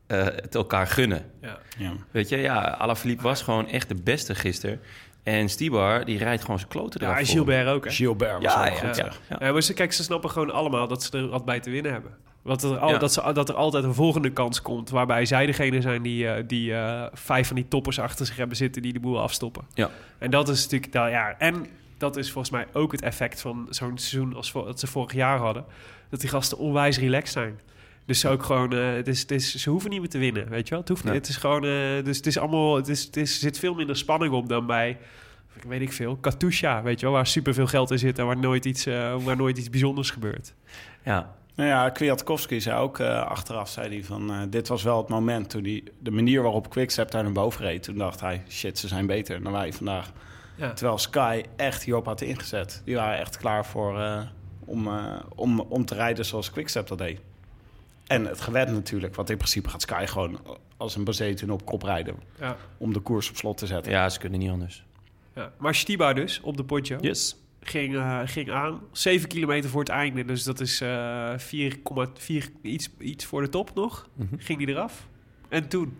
eh, het elkaar gunnen. Ja. Ja. Weet je, ja, Alaphilippe was gewoon echt de beste gisteren. En Stibar, die rijdt gewoon zijn kloten Ja, eraf voor. Gilbert ook, hè? Gilbert was Ja, ook ja, goed, ja, zeg. ja. Ja, maar ze, kijk, ze snappen gewoon allemaal dat ze er wat bij te winnen hebben. Dat er, al, Ja. dat, ze, dat er altijd een volgende kans komt... waarbij zij degene zijn die, eh, die eh, vijf van die toppers achter zich hebben zitten... die de boel afstoppen. Ja. En dat is natuurlijk... Nou, ja, en dat is volgens mij ook het effect van zo'n seizoen... als dat ze vorig jaar hadden. Dat die gasten onwijs relaxed zijn. Dus ze ook gewoon... eh, het is, het is, ze hoeven niet meer te winnen, weet je wel? Het, hoeft niet, het is gewoon... dus het is allemaal... Het, is, het is, er zit veel minder spanning op dan bij... Weet ik veel. Katusha, weet je wel? Waar superveel geld in zit en waar nooit iets, waar nooit iets bijzonders gebeurt. Ja, Nou ja, Kwiatkowski zei ook eh, achteraf, zei hij van... eh, dit was wel het moment toen hij... De manier waarop Quickstep daar naar boven reed. Toen dacht hij, shit, ze zijn beter dan wij vandaag. Ja. Terwijl Sky echt hierop had ingezet. Die waren echt klaar voor, eh, om, eh, om, om te rijden zoals Quickstep dat deed. En het gewend natuurlijk. Want in principe gaat Sky gewoon als een bazetin op kop rijden. Ja. Om de koers op slot te zetten. ja ze kunnen niet anders. Ja. Maar Stiba dus, op de Poggio, Yes. Ging, eh, ging aan. 7 kilometer voor het einde, dus dat is eh 4,4 iets, iets voor de top nog. Mhm. Ging die eraf. En toen,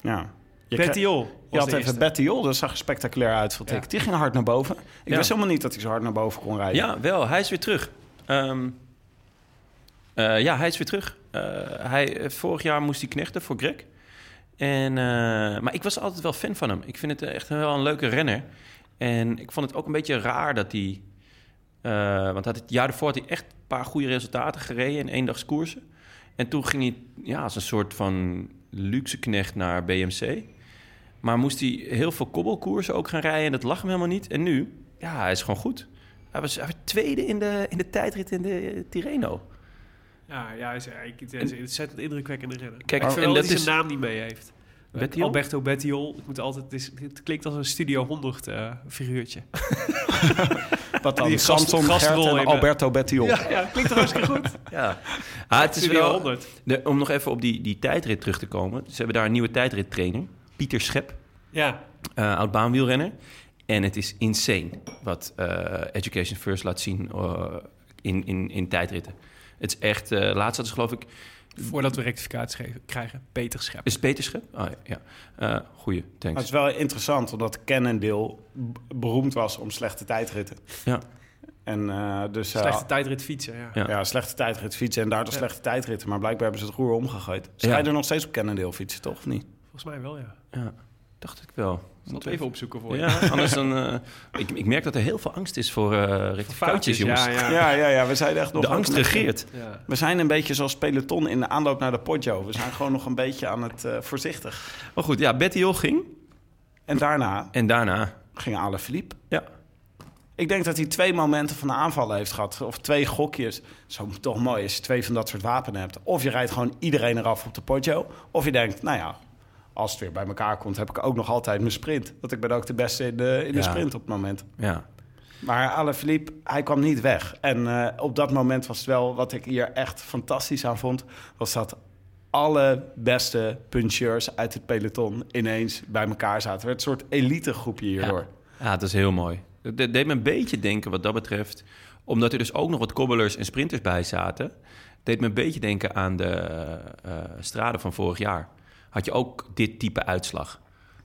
Ja. Je, Jol je had even Jol, dat zag er spectaculair uit, vond Ja. ik. Die ging hard naar boven. Ik Ja. wist helemaal niet dat hij zo hard naar boven kon rijden. Ja, wel. Hij is weer terug. Ehm, eh, ja, hij is weer terug. Eh, hij, vorig jaar moest hij knechten voor Greg. En, eh, maar ik was altijd wel fan van hem. Ik vind het echt wel een leuke renner. En ik vond het ook een beetje raar dat hij... eh, want hij had het jaar ervoor had hij echt een paar goede resultaten gereden in eendagskoersen. En toen ging hij ja, als een soort van luxe knecht naar BMC. Maar moest hij heel veel kobbelkoersen ook gaan rijden en dat lag hem helemaal niet. En nu, ja, hij is gewoon goed. Hij was, hij was tweede in de, in de tijdrit in de eh, Tirreno. Ja, ja hij is, hij is een ontzettend indrukwekkende renner. Kijk, ik vind en dat hij is- zijn naam niet mee heeft. Bettiol? Alberto Bettiol. Ik moet altijd, het, is, het klinkt als een Studio 100 eh, figuurtje. Wat dan? Die Samson, gastrol en in Alberto Bettiol. Ja, ja, klinkt toch hartstikke goed. Ja, ah, het is wel... 100. De, om nog even op die, die tijdrit terug te komen. Ze hebben daar een nieuwe tijdrittrainer. Pieter Schep, Ja, eh oud baanwielrenner. En het is insane wat eh, Education First laat zien eh, in, in, in tijdritten. Het is echt... eh laatst hadden ze geloof ik... voordat we rectificatie geven- krijgen. Peter Schep. Is het Peter Schep? Oh, ja. ja. Eh, goeie, Maar het thanks. is wel interessant, omdat Cannondale beroemd was om slechte tijdritten. Ja. En eh, dus... eh, Slechte tijdrit fietsen, ja. Ja. ja. slechte tijdrit fietsen en daardoor Ja. slechte tijdritten. Maar blijkbaar hebben ze het roer omgegooid. Ze Ja. rijden nog steeds op Cannondale fietsen, toch? Of niet? Volgens mij wel, ja. Ja, dacht ik wel. Ik zal het even opzoeken voor je. Ja, anders dan... eh, ik, ik merk dat er heel veel angst is voor eh rectificaties, Foutjes, jongens. ja, ja. Ja, ja, ja. We zijn echt nog... De angst regeert. ja. We zijn een beetje zoals peloton in de aanloop naar de Poggio. We zijn gewoon nog een beetje aan het eh, voorzichtig. Maar goed, ja, Betty Hill ging. En daarna En daarna... ging Ale Philippe. Ja, Ik denk dat hij twee momenten van de aanvallen heeft gehad. Of twee gokjes. Zo toch mooi als je twee van dat soort wapenen hebt. Of je rijdt gewoon iedereen eraf op de Poggio. Of je denkt, nou ja, als het weer bij elkaar komt, heb ik ook nog altijd mijn sprint. Want ik ben ook de beste in de, in de Ja. sprint op het moment. Ja. Maar Alaphilippe, hij kwam niet weg. En eh, op dat moment was het wel, wat ik hier echt fantastisch aan vond... was dat alle beste puncheurs uit het peloton ineens bij elkaar zaten. Het werd een soort elitegroepje hierdoor. Ja, het is heel mooi. Het de- deed me een beetje denken wat dat betreft. Omdat er dus ook nog wat kobbelers en sprinters bij zaten. Deed me een beetje denken aan de eh straden van vorig jaar. Had je ook dit type uitslag.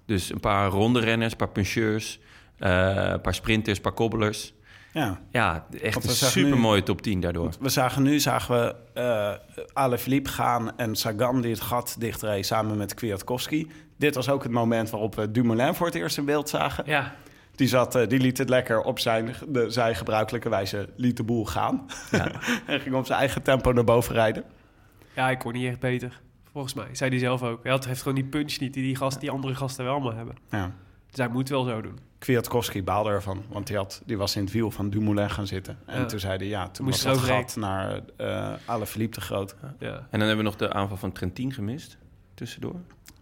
Dus een paar ronde renners, een paar puncheurs, eh, een paar sprinters, een paar kobbelers. Ja. Ja, echt Want een zagen nu- super mooie top 10 daardoor. We zagen nu zagen we eh Alaphilippe gaan en Sagan die het gat dichtreed samen met Kwiatkowski. Dit was ook het moment waarop we Dumoulin voor het eerst in beeld zagen. Ja, Die, zat, eh, die liet het lekker op zijn, de, zijn gebruikelijke wijze, liet de boel gaan. en ging op zijn eigen tempo naar boven rijden. ja ik kon niet echt beter. Volgens mij, zei hij zelf ook. Hij had- heeft gewoon die punch niet die die, gast, die andere gasten wel allemaal hebben. Ja. Dus hij moet wel zo doen. Kwiatkowski baalde ervan, want die, had, die was in het wiel van Dumoulin gaan zitten. En Ja. toen zei hij, ja, toen Moest was het gat naar eh Alaphilippe te groot. Ja. En dan hebben we nog de aanval van Trentin gemist. Tussendoor.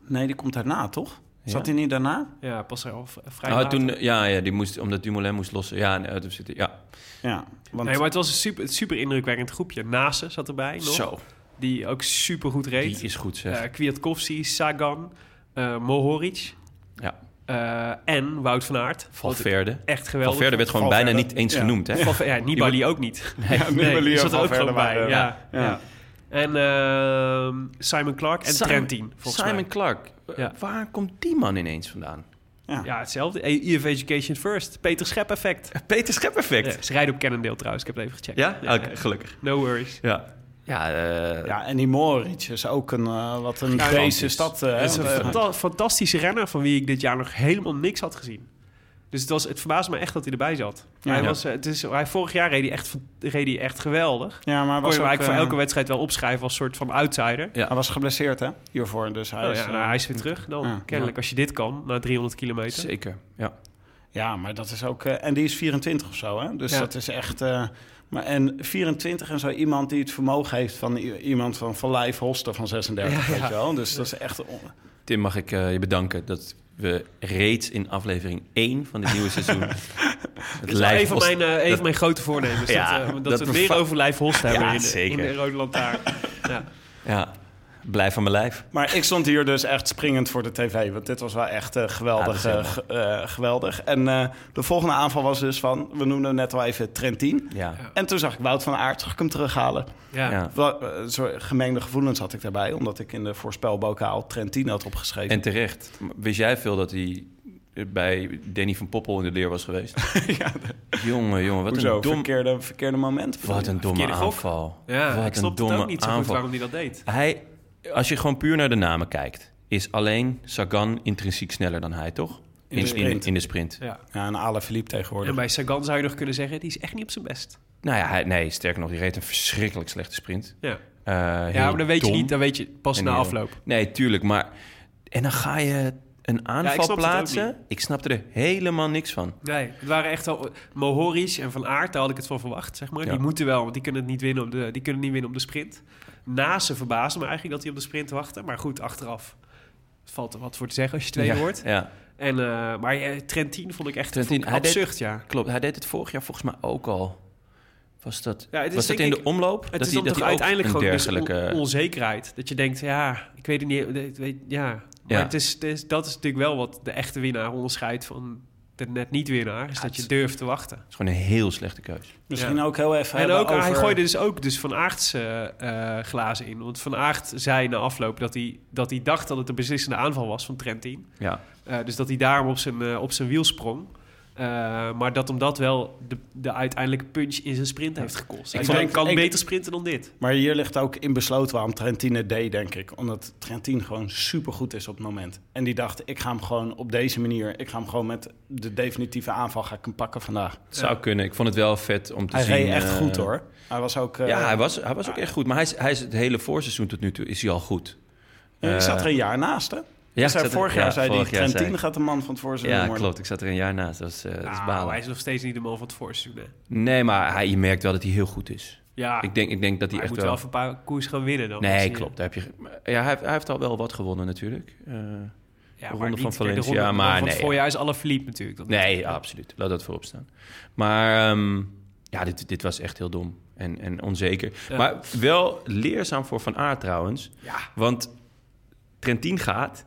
Nee, die komt daarna, toch? Ja. Zat hij niet daarna? Ja, pas er al vrij Oh, toen, ja, ja, die moest, omdat Dumoulin moest lossen. Ja, nee, dat zit- ja. Ja, want Nee, maar het was een super, super indrukwekkend groepje. Nase zat erbij nog. Zo, Die ook super goed reed. die is goed zeg. Eh, Kwiatkowski, Sagan, eh Mohoric ja, eh, en Wout van Aert. Valverde. Echt geweldig. Valverde werd gewoon Valverde. bijna niet eens Ja. genoeg, hè? Valve- ja, Nibali ook niet. Ja, Nibali die en zat er ook Valverde gewoon bij. Ja, ja. ja. En ehm, Simon Clark en Simon- Trentin, volgens Simon mij. Clark. Ja. Waar komt die man ineens vandaan? Ja, hetzelfde. EF Education First. Peter Schep effect. Peter Schep effect. Ja, ze rijden op Cannondale trouwens. Ik heb het even gecheckt. Ja? Oké, gelukkig. No worries. Ja. Ja, eh, Ja, en die Mohoric is ook een, eh, wat een is- stad. eh, Het is een fanta- fantastische renner van wie ik dit jaar nog helemaal niks had gezien. Dus het, was, het verbaasde me echt dat hij erbij zat. Ja, hij ja. was, het is, hij, vorig jaar reed hij echt, reed hij echt geweldig. ja, maar Kon was, je ook, voor elke wedstrijd wel opschrijven als soort van outsider. Ja. hij was geblesseerd, hè? Hiervoor, dus hij Oh, is... ja, nou, hij is weer terug dan. ja. Kennelijk, als je dit kan, na 300 kilometer. zeker. Ja. Ja, maar dat is ook... eh, en die is 24 of zo, hè? Dus Ja. dat is echt... maar en 24 en zo iemand die het vermogen heeft van iemand van Van Lijf Holster van 36, Ja, weet je wel? Dus dat is echt... on- Tim, mag ik eh, je bedanken dat we reeds in aflevering 1 van dit nieuwe seizoen... het Dat is een van mijn, eh, dat- mijn grote voornemens. Ja, dat, eh, dat, dat we het meer over Lijf Holst hebben in, zeker. in de Rode Lantaarn. ja. Ja, blijf van mijn lijf. Maar ik stond hier dus echt springend voor de tv. Want dit was wel echt eh, geweldig. Ja, dat eh, eh, geweldig. En eh, de volgende aanval was dus van... We noemden net al even Trentin. Ja. En toen zag ik Wout van Aert, zag ik hem terughalen. Ja. Ja. Zo gemengde gevoelens had ik daarbij. Omdat ik in de voorspelbokaal Trentin had opgeschreven. En terecht. Wist jij veel dat hij bij Danny van Poppel in de leer was geweest? Jongen, jongen, wat Hoezo? een dom... Verkeerde, verkeerde moment? Wat een domme Verkeerde gok. aanval. Ja, wat ik snap een het domme ook niet zo goed aanval. waarom hij dat deed. Hij, als je gewoon puur naar de namen kijkt, is alleen Sagan intrinsiek sneller dan hij, toch? In de sprint. in de sprint. Ja. Ja, en Alain Philippe tegenwoordig. En bij Sagan zou je nog kunnen zeggen, die is echt niet op zijn best. Nou ja, hij, nee, sterker nog, die reed een verschrikkelijk slechte sprint. Ja, Eh, ja maar dan weet je niet, dan weet je pas En na afloop. Nee, tuurlijk, maar... En dan ga je een aanval plaatsen. Ik snapte er helemaal niks van. Nee, het waren echt al Mohoric en Van Aert, daar had ik het van verwacht, zeg maar. Ja. Die moeten wel, want die kunnen het niet winnen op de, die kunnen niet winnen op de sprint. Nase verbaasde me eigenlijk dat hij op de sprint wachtte, maar goed, achteraf valt er wat voor te zeggen als je tweede ja, wordt. Ja, En, eh, maar eh, Trentin vond ik echt Trentin, ik hij deed- absurd, ja. klopt. Hij deed het vorig jaar volgens mij ook al. Was dat, Ja, het is was dat denk in de omloop? Het dat is dan dat toch uiteindelijk gewoon dus dergelijke... on- onzekerheid. Dat je denkt, ja, ik weet het niet. dit- weet- Ja, maar Ja. Het is, het is, dat is natuurlijk wel wat de echte winnaar onderscheidt van de net niet winnaar. Is Ja, dat je durft te wachten. Het is gewoon een heel slechte keus. Misschien Ja. ook heel even En ook, hij over- gooide dus ook dus Van Aerts eh, eh, glazen in. Want Van Aert zei na afloop dat hij, dat hij dacht dat het een beslissende aanval was van Trentin. Ja, Eh, dus dat hij daarom op zijn, op zijn wiel sprong. Eh, maar dat hem dat wel de, de uiteindelijke punch in zijn sprint heeft gekost. Hij Ik denk- ik kan ik- beter sprinten dan dit. Maar hier ligt ook in besloten waarom Trentin het deed, denk ik. Omdat Trentin gewoon supergoed is op het moment. En die dacht, ik ga hem gewoon op deze manier... ik ga hem gewoon met de definitieve aanval ga ik hem pakken vandaag. het zou kunnen. Ik vond het wel vet om te Hij zien. reed echt eh, goed, hoor. Hij was ook... eh, Ja, hij was, hij was ook echt goed. Maar hij is, hij is het hele voorseizoen tot nu toe is hij al goed. Eh, zat er een jaar naast, hè? Ja, er- vorig jaar ja, zei vorig jaar Trentin zei- gaat de man van het voorseizoen Ja, worden. klopt. Ik zat er een jaar naast. Dat is, eh, dat is Nou, balen. hij is nog steeds niet de man van het voorseizoen. Nee, maar hij, je merkt wel dat hij heel goed is. Ja, Ik denk, ik denk dat hij hij echt moet wel... wel even een paar koers gaan winnen dan. Nee, klopt. Daar heb je... Ja, hij, heeft- hij heeft al wel wat gewonnen natuurlijk. Eh, Ja, ronde van Valencia, de ronde maar van nee, het voorjaar is alle verliep natuurlijk. Dat nee, absoluut. Laat dat voorop staan. Maar ehm, ja, dit, dit was echt heel dom en, en onzeker. Ja. Maar wel leerzaam voor Van Aert trouwens. Ja. Want Trentin gaat...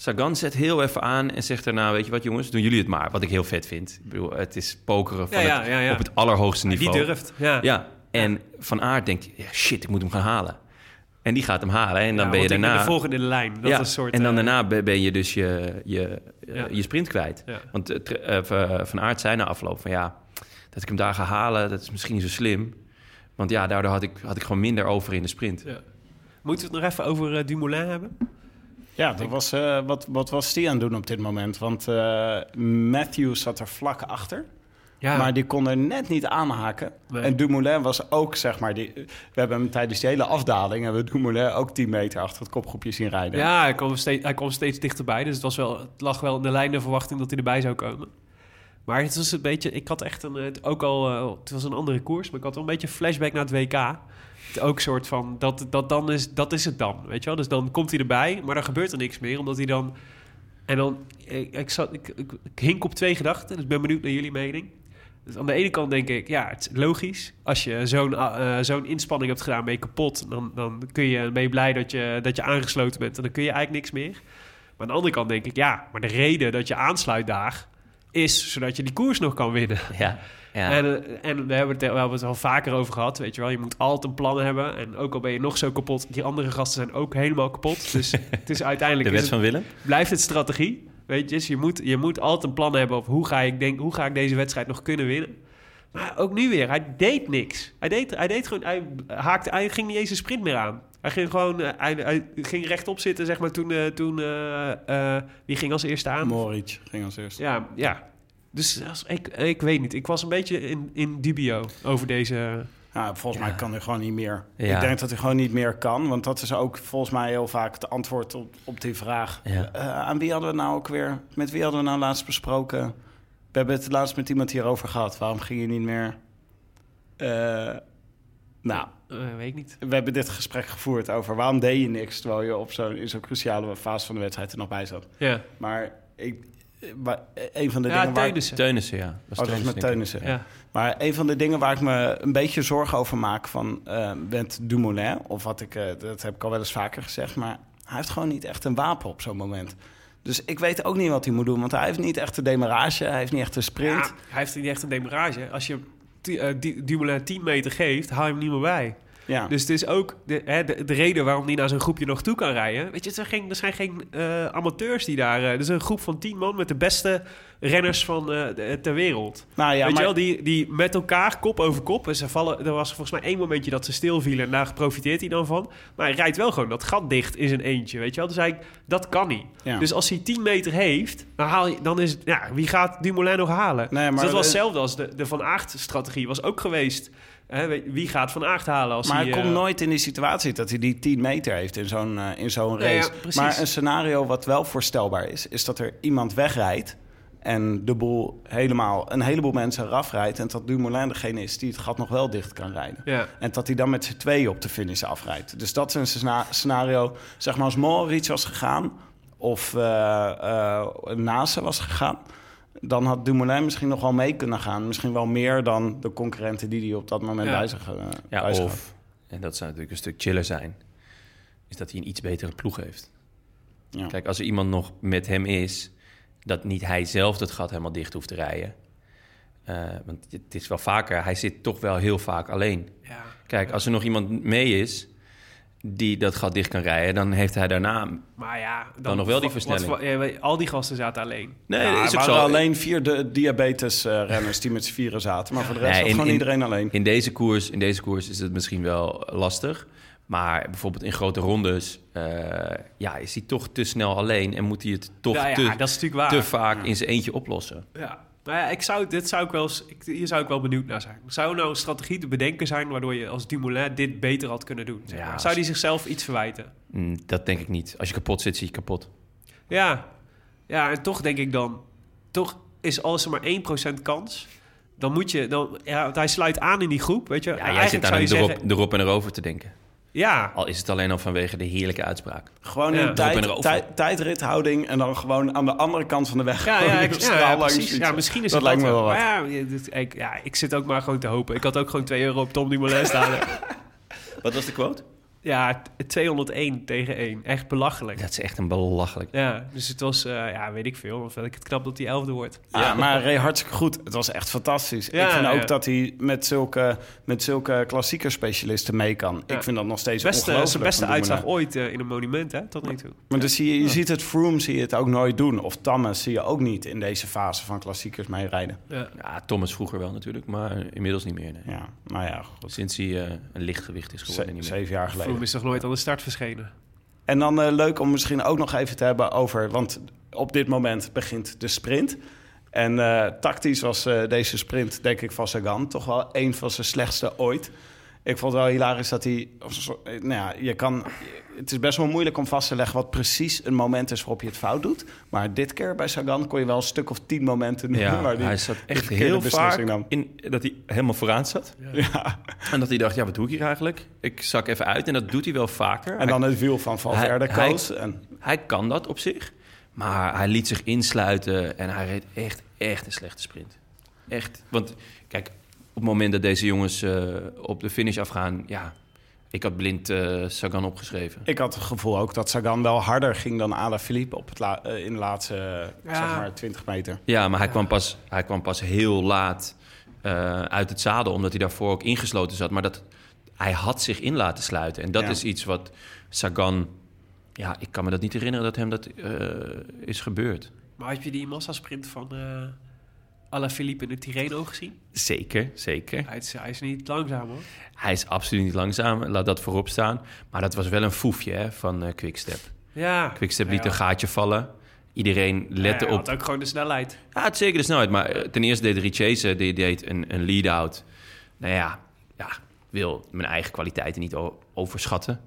Sagan zet heel even aan en zegt daarna... weet je wat jongens, doen jullie het maar. Wat ik heel vet vind. Ik bedoel, het is pokeren van Ja, op het allerhoogste Die niveau. durft. Ja. En Van Aert denkt... Shit, ik moet hem gaan halen. En die gaat hem halen. En dan ben je daarna... de volgende in de lijn. Dat is een soort, en dan eh, daarna ben je dus je, je, eh, je sprint kwijt. Want eh, Van- Aert zei na afloop van ja, dat ik hem daar ga halen, dat is misschien niet zo slim. Want ja, daardoor had ik, had ik gewoon minder over in de sprint. Moeten we het nog even over Dumoulin hebben? Ja, dat was, eh, wat, wat was die aan het doen op dit moment? Want eh Matthews zat er vlak achter. Ja, Maar die kon er net niet aanhaken. Nee. En Dumoulin was ook, zeg maar... Die, we hebben hem tijdens die hele afdaling... hebben we Dumoulin ook 10 meter achter het kopgroepje zien rijden. ja hij, kwam steeds, hij kwam steeds dichterbij. Dus het, was wel, het lag wel in de lijn de verwachting dat hij erbij zou komen. Maar het was een beetje... Ik had echt een... Ook al... eh, het was een andere koers, maar ik had wel een beetje flashback naar het WK. Ook soort van... Dat, dat, dan is, dat is het dan, weet je wel? Dus dan komt hij erbij, maar dan gebeurt er niks meer. Omdat hij dan... En dan... Ik, ik, zat, ik hink op twee gedachten. Dus ik ben benieuwd naar jullie mening. Dus aan de ene kant denk ik, ja, het is logisch. Als je zo'n eh, zo'n inspanning hebt gedaan, ben je kapot. Dan, dan kun je, ben je blij dat je, dat je aangesloten bent. En dan kun je eigenlijk niks meer. Maar aan de andere kant denk ik, ja, maar de reden dat je aansluit daar... is zodat je die koers nog kan winnen. Ja, ja. En, eh, en we hebben, het, we hebben het al vaker over gehad, weet je wel. Je moet altijd een plan hebben. En ook al ben je nog zo kapot... die andere gasten zijn ook helemaal kapot. Dus het is uiteindelijk... de wet van Willem. blijft het strategie. Weet je, dus je moet, je moet altijd een plan hebben op hoe ga, ik denk, hoe ga ik deze wedstrijd nog kunnen winnen. Maar ook nu weer, hij deed niks. Hij deed, hij deed gewoon, hij haakte, hij ging niet eens een sprint meer aan. Hij ging gewoon, eh, hij, hij ging rechtop zitten, zeg maar, toen, eh, toen eh, eh, wie ging als eerste aan? Moritz ging als eerste. Ja, ja. Dus als, ik, ik weet niet, ik was een beetje in, in dubio over deze... Ja, volgens mij kan hij gewoon niet meer. Ja. Ik denk dat hij gewoon niet meer kan. Want dat is ook volgens mij heel vaak het antwoord op, op die vraag. Ja. Eh, aan wie hadden we nou ook weer... Met wie hadden we nou laatst besproken? We hebben het laatst met iemand hierover gehad. Waarom ging je niet meer... Eh, nou, eh, weet ik niet. we hebben dit gesprek gevoerd over... waarom deed je niks terwijl je op zo'n, in zo'n cruciale fase van de wedstrijd er nog bij zat. Ja, Maar ik, eh, wa- een van de ja dingen waar... Teunissen. Teunissen, ja. Was Oh, dat met. Teunissen. Ja. Maar een van de dingen waar ik me een beetje zorgen over maak van eh met Dumoulin, of wat ik, eh, dat heb ik al wel eens vaker gezegd, maar hij heeft gewoon niet echt een wapen op zo'n moment. Dus ik weet ook niet wat hij moet doen, want hij heeft niet echt de demarage, hij heeft niet echt de sprint. Ja, hij heeft niet echt een demarage. Als je ti- eh, die- Dumoulin 10 meter geeft, haal je hem niet meer bij. Ja. Dus het is ook de, hè, de, de reden waarom hij naar zo'n groepje nog toe kan rijden. Weet je, er zijn geen, er zijn geen eh, amateurs die daar... er is een groep van 10 man met de beste renners van eh, de- ter wereld. nou ja, Weet maar, je wel, die, die met elkaar kop over kop. En ze vallen, er was volgens mij één momentje dat ze stilvielen. En daar profiteert hij dan van. Maar hij rijdt wel gewoon dat gat dicht in zijn eentje. Weet je wel? Dus hij, dat kan niet. Ja. Dus als hij 10 meter heeft, dan, haal je, dan is het... Ja, wie gaat Dumoulin nog halen? Nee, dus dat was hetzelfde als de, de Van Aert-strategie. Was ook geweest... Hè, wie gaat Van Aert halen als maar hij hij... komt eh, nooit in die situatie dat hij die 10 meter heeft in zo'n eh, in zo'n ja, race. maar een scenario wat wel voorstelbaar is, is dat er iemand wegrijdt en de boel helemaal, een heleboel mensen eraf rijdt en dat Dumoulin degene is die het gat nog wel dicht kan rijden. Ja. En dat hij dan met z'n tweeën op de finish afrijdt. Dus dat is een scena- scenario, zeg maar als Moritz was gegaan... of eh eh, Nase was gegaan... dan had Dumoulin misschien nog wel mee kunnen gaan. Misschien wel meer dan de concurrenten die hij op dat moment Ja. bij zich, eh, Ja, bij zich had. of, en dat zou natuurlijk een stuk chiller zijn, is dat hij een iets betere ploeg heeft. Ja. Kijk, als er iemand nog met hem is, dat niet hij zelf dat gat helemaal dicht hoeft te rijden. Eh, want het is wel vaker, hij zit toch wel heel vaak alleen. Ja. Kijk, als er nog iemand mee is die dat gat dicht kan rijden, dan heeft hij daarna. Maar ja... Dan nog wel die versnelling. wat- ja, weet- al die gasten zaten alleen. Nee, Ja, is ook waren zo. alleen vier de diabetes-renners die met z'n vieren zaten. Maar voor de rest Nee, in- gewoon in- iedereen alleen. In deze, koers, in deze koers is het misschien wel lastig. Maar bijvoorbeeld in grote rondes eh, ja, is hij toch te snel alleen en moet hij het toch Ja, ja, te, dat is natuurlijk waar. te vaak in zijn eentje oplossen. Ja. Maar ja, ik zou, dit zou ik wel ik, hier zou ik wel benieuwd naar zijn. Zou nou een strategie te bedenken zijn waardoor je als Dumoulin dit beter had kunnen doen? zeg Ja, maar? als- Zou die zichzelf iets verwijten? Mm, dat denk ik niet. Als je kapot zit, zie je kapot. Ja. Ja, en toch denk ik dan, toch is als er maar 1% kans dan moet je... Dan, ja, want hij sluit aan in die groep, weet je. Ja, jij zit je erop, erop en erover te denken. Ja, Al is het alleen al vanwege de heerlijke uitspraak. Gewoon Ja. in Erop en tijd, tijdrithouding en dan gewoon aan de andere kant van de weg. Ja, ja, ik, ja, ja, precies. Ja, misschien is dat het lijkt me wel wat. Maar ja, ik, ja, ik zit ook maar gewoon te hopen. Ik had ook gewoon 2 euro op Tom Dumoulin staan. Wat was de quote? Ja, t- 201 tegen 1. Echt belachelijk. Dat is echt een belachelijk. Ja, dus het was, eh, ja, weet ik veel. Of vind ik het knap dat hij elfde wordt. Ja, maar hij reed hartstikke goed. Het was echt fantastisch. Ja, ik vind ook dat hij met zulke, met zulke klassieke specialisten mee kan. Ja. Ik vind dat nog steeds Beste, ongelooflijk. zijn beste uitslag ooit eh, in een monument, hè? Tot nu toe. Maar dus je, je ziet het Froome zie je het ook nooit doen. Of Thomas zie je ook niet in deze fase van klassiekers meerijden. Ja. Ja, Thomas vroeger wel natuurlijk, maar inmiddels niet meer. Nee. Ja, nou ja, goed. Sinds hij eh, een lichtgewicht is geworden. Ze- niet meer. zeven jaar geleden. Froome is toch nooit aan de start verschenen? En dan eh, leuk om misschien ook nog even te hebben over... want op dit moment begint de sprint. En eh, tactisch was eh, deze sprint, denk ik, van Sagan... toch wel een van zijn slechtste ooit. Ik vond het wel hilarisch dat hij... Nou ja, je kan, het is best wel moeilijk om vast te leggen... wat precies een moment is waarop je het fout doet. Maar dit keer bij Sagan kon je wel een stuk of tien momenten noemen... Ja, waar hij zat echt heel beslissing vaak nam. in dat hij helemaal vooraan zat. Ja. En dat hij dacht, ja, wat doe ik hier eigenlijk? Ik zak even uit en dat doet hij wel vaker. En dan het wiel van Valverde Hij- hij-. En, Hij kan dat op zich, maar hij liet zich insluiten en hij reed echt, echt een slechte sprint. Echt, want kijk, het moment dat deze jongens eh, op de finish afgaan, ja, ik had blind eh, Sagan opgeschreven. Ik had het gevoel ook dat Sagan wel harder ging dan Alaphilippe op het la- eh, in de laatste Ja. zeg maar 20 meter. Ja, maar hij, Kwam, pas, hij kwam pas heel laat eh, uit het zadel, omdat hij daarvoor ook ingesloten zat. Maar dat, hij had zich in laten sluiten. En dat Ja. is iets wat Sagan... Ja, ik kan me dat niet herinneren dat hem dat eh, is gebeurd. Maar heb je die massasprint van eh Alaphilippe in de Tirreno gezien? Zeker, zeker. Hij is, hij is niet langzaam, hoor. Hij is absoluut niet langzaam, laat dat voorop staan. Maar dat was wel een foefje hè, van eh, Quickstep. Ja. Quickstep liet Ja. een gaatje vallen. Iedereen lette Hij op... had ook gewoon de snelheid. Ja, het zeker de snelheid. Maar eh, ten eerste deed Richese die deed een, een lead-out. Nou ja, ja, wil mijn eigen kwaliteiten niet overschatten.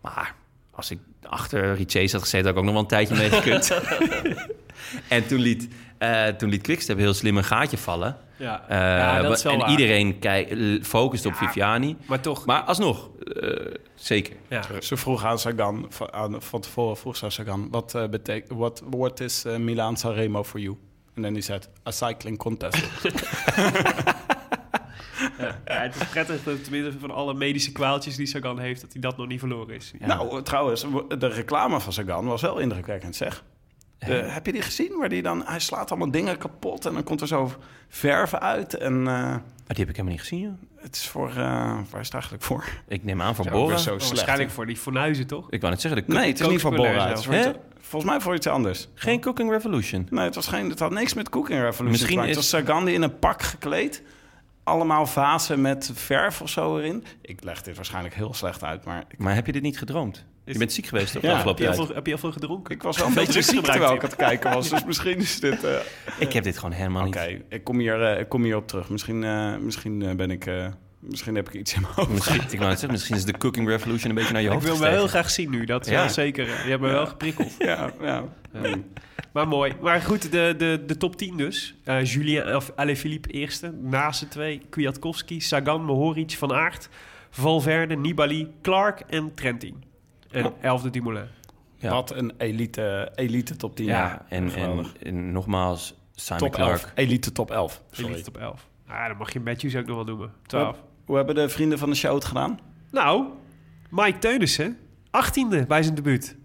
Maar als ik achter Richese had gezeten, had ik ook nog wel een tijdje mee gekund. en toen liet, eh toen liet Quickstep heel slim een gaatje vallen. Ja, Eh, ja dat is wel en waar. iedereen focust op Ja. Viviani. Maar toch, Maar alsnog, eh, zeker. ja. Ze vroeg aan Sagan, van, aan, van tevoren vroeg ze aan Sagan, wat uh, betekent, what, what is uh, Milan Sanremo for you? En then he said, a cycling contest. Ja, het is prettig dat tenminste van alle medische kwaaltjes die Sagan heeft, dat hij dat nog niet verloren is. Nou, trouwens, de reclame van Sagan was wel indrukwekkend, zeg. De, heb je die gezien? Waar die dan, hij slaat allemaal dingen kapot en dan komt er zo verf uit. En uh, Maar die heb ik helemaal niet gezien, joh. het is voor, uh, waar is het eigenlijk voor? Ik neem aan voor Zo, zo Oh, slecht, waarschijnlijk voor die fornuizen, toch? Ik wou net zeggen, de Nee, het is niet voor kookspullen Bora. en Het is zo. voor Hè? iets- volgens mij voor iets anders. geen Cooking Revolution. Nee, het, was geen, het had niks met Cooking Revolution Misschien te maken. is- Het was in een pak gekleed. Allemaal vazen met verf of zo erin. Ik leg dit waarschijnlijk heel slecht uit, maar ik, Maar heb je dit niet gedroomd? Je bent ziek geweest toch, de Ja, afgelopen Heb je, al tijd? veel, heb je al veel gedronken? ik was wel een beetje ziek terwijl ik aan het kijken was. Dus misschien is dit... eh, Ik heb dit gewoon helemaal Oké, niet. ik, kom hier, eh, ik kom hier op terug. Misschien, eh, misschien ben ik... eh, misschien heb ik iets in mijn hoofd. Misschien, ik wou net zeggen, misschien is de Cooking Revolution een beetje naar je Ik hoofd wil me heel graag zien nu, dat is Ja. zeker. Je hebt me wel geprikkeld. Ja, ja. Maar mooi. Maar goed, de, de, de top 10 dus. Eh Julien of Alaphilippe eerste. Naast de twee Kwiatkowski, Sagan, Mohoric, Van Aert, Valverde, Nibali, Clark en Trentin. En Ja. elfde Dumoulin. Ja. Wat een elite, elite top 10. Ja, en, en, nogmaals, Simon top Clark. 11. Elite top 11. Sorry. Elite top 11. Ah, dan mag je Matthews ook nog wel noemen. 12. Hoe hebben de vrienden van de show het gedaan? Nou, Mike Teunissen, 18e bij zijn debuut.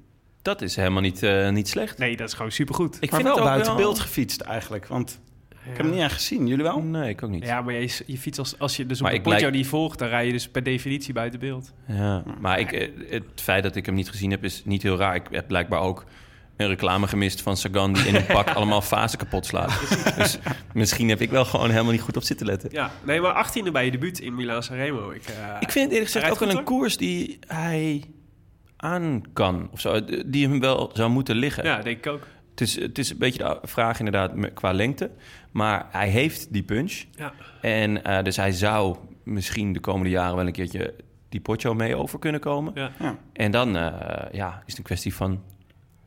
Dat is helemaal niet, eh, niet slecht. Nee, dat is gewoon supergoed. Ik maar vind wel het ook buiten wel- beeld gefietst eigenlijk. Want ik heb hem niet echt gezien. Jullie wel? Nee, ik ook niet. Ja, maar je, je fiets als, als je dus op Maar een lijk- niet volgt, dan rij je dus per definitie buiten beeld. Ja, maar ik, eh, het feit dat ik hem niet gezien heb is niet heel raar. Ik heb blijkbaar ook een reclame gemist van Sagan die in een pak allemaal fasen kapot slaat. Dus misschien heb ik wel gewoon helemaal niet goed op zitten letten. Ja, nee, maar 18e bij je debuut in Milaan Sanremo. Ik, eh, Ik vind het eerlijk gezegd ook wel een koers die hij aan kan. Of zo, die hem wel zou moeten liggen. Ja, denk ik ook. Het, is, het is een beetje de vraag inderdaad qua lengte. Maar hij heeft die punch. Ja. En eh, dus hij zou misschien de komende jaren wel een keertje die Pocho mee over kunnen komen. Ja. Ja. En dan eh, ja, is het een kwestie van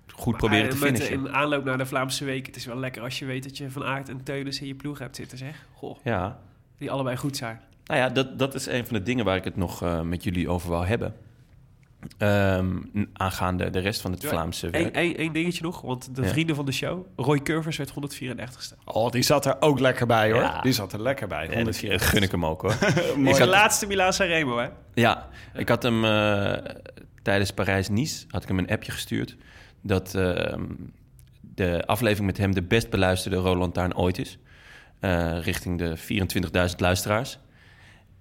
goed proberen te Maar, met- finishen. In aanloop naar de Vlaamse Week, het is wel lekker als je weet dat je Van Aert en Teunis in je ploeg hebt zitten, zeg. Goh, Ja, die allebei goed zijn. nou ja, dat, dat is een van de dingen waar ik het nog eh, met jullie over wou hebben. Ehm, aangaande de rest van het Ja, Vlaamse Eén werk. één- één dingetje nog, want de Ja. vrienden van de show, Roy Curvers werd 134ste. Oh, die zat er ook lekker bij hoor. Ja. Die zat er lekker bij. En dat 104. gun ik hem ook hoor. Mooi. Zijn laatste Milaan Sanremo, hè? Ja, ik had hem eh, tijdens Parijs-Nice had ik hem een appje gestuurd dat ehm, de aflevering met hem de best beluisterde Roland Taarn ooit is. Eh, richting de 24.000 luisteraars.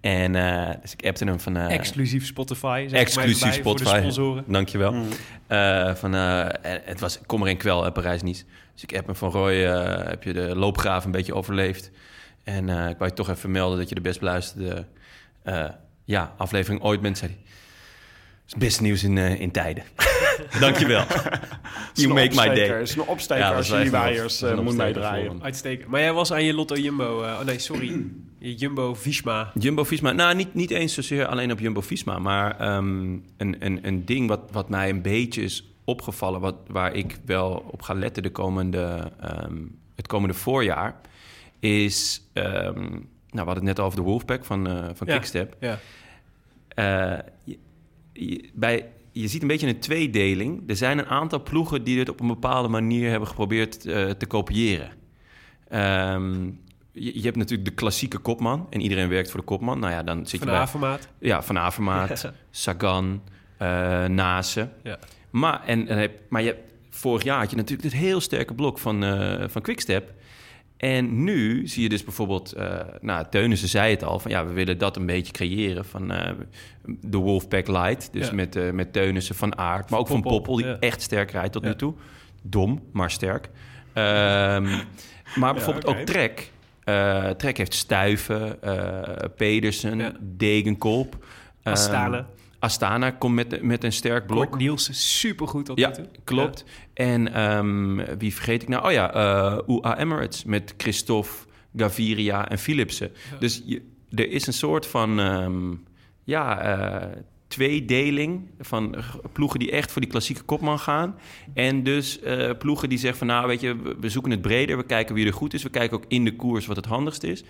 En eh, dus ik appte hem van... eh, Exclusief Spotify. zeg exclusief maar erbij, Voor de Spotify. sponsoren. Dankjewel. Mm. Eh, van, eh, het was kom er een kwel, uh, Parijs-Nice. Dus ik app hem van Roy, eh, heb je de loopgraaf een beetje overleefd? En eh, ik wou je toch even melden dat je de best beluisterde eh, ja, aflevering ooit bent, zei hij. Het is best nieuws in, in tijden. Dankjewel. you make my day. Het is een opsteker Ja, als je die waaiers eh, een moet meedraaien. Uitstekend. Maar jij was aan je Lotto Jumbo... eh, oh nee, sorry. Je Jumbo Visma. Jumbo-Visma, nou niet, niet eens zozeer alleen op Jumbo-Visma, maar ehm, een, een, een ding wat, wat mij een beetje is opgevallen, wat, waar ik wel op ga letten de komende, ehm, het komende voorjaar, is, ehm, nou we hadden het net over de Wolfpack van, eh van Ja. Quickstep. Ja. Eh, je, je- bij, je ziet een beetje een tweedeling. Er zijn een aantal ploegen die dit op een bepaalde manier hebben geprobeerd eh, te kopiëren. Ehm, je, je hebt natuurlijk de klassieke kopman en iedereen werkt voor de kopman. Nou ja, dan zit Van je bij Avermaat. ja, Van Avermaat, Sagan, eh Nase. Ja. Maar, en, en heb- maar je, hebt- vorig jaar had je natuurlijk dit heel sterke blok van, eh van Quickstep. En nu zie je dus bijvoorbeeld, eh nou, Teunissen zei het al, van ja, we willen dat een beetje creëren van eh, de Wolfpack Light. Dus Ja. met, eh met Teunissen, Van Aert, maar ook Van Poppel, die ja. echt sterk rijdt tot Ja. nu toe. Dom, maar sterk. Ehm, maar bijvoorbeeld ook Trek. Trek heeft Stuiven, Pedersen, Ja. Degenkolb. Ehm, Astana. Komt met, met een sterk blok. Kort Nielsen, supergoed tot Ja, klopt. En ehm, wie vergeet ik nou? Oh ja, eh UA Emirates met Christophe, Gaviria en Philipsen. Dus je, er is een soort van ehm, ja, eh, tweedeling van ploegen die echt voor die klassieke kopman gaan. En dus eh, ploegen die zeggen van nou weet je, we, we zoeken het breder. We kijken wie er goed is. We kijken ook in de koers wat het handigst is.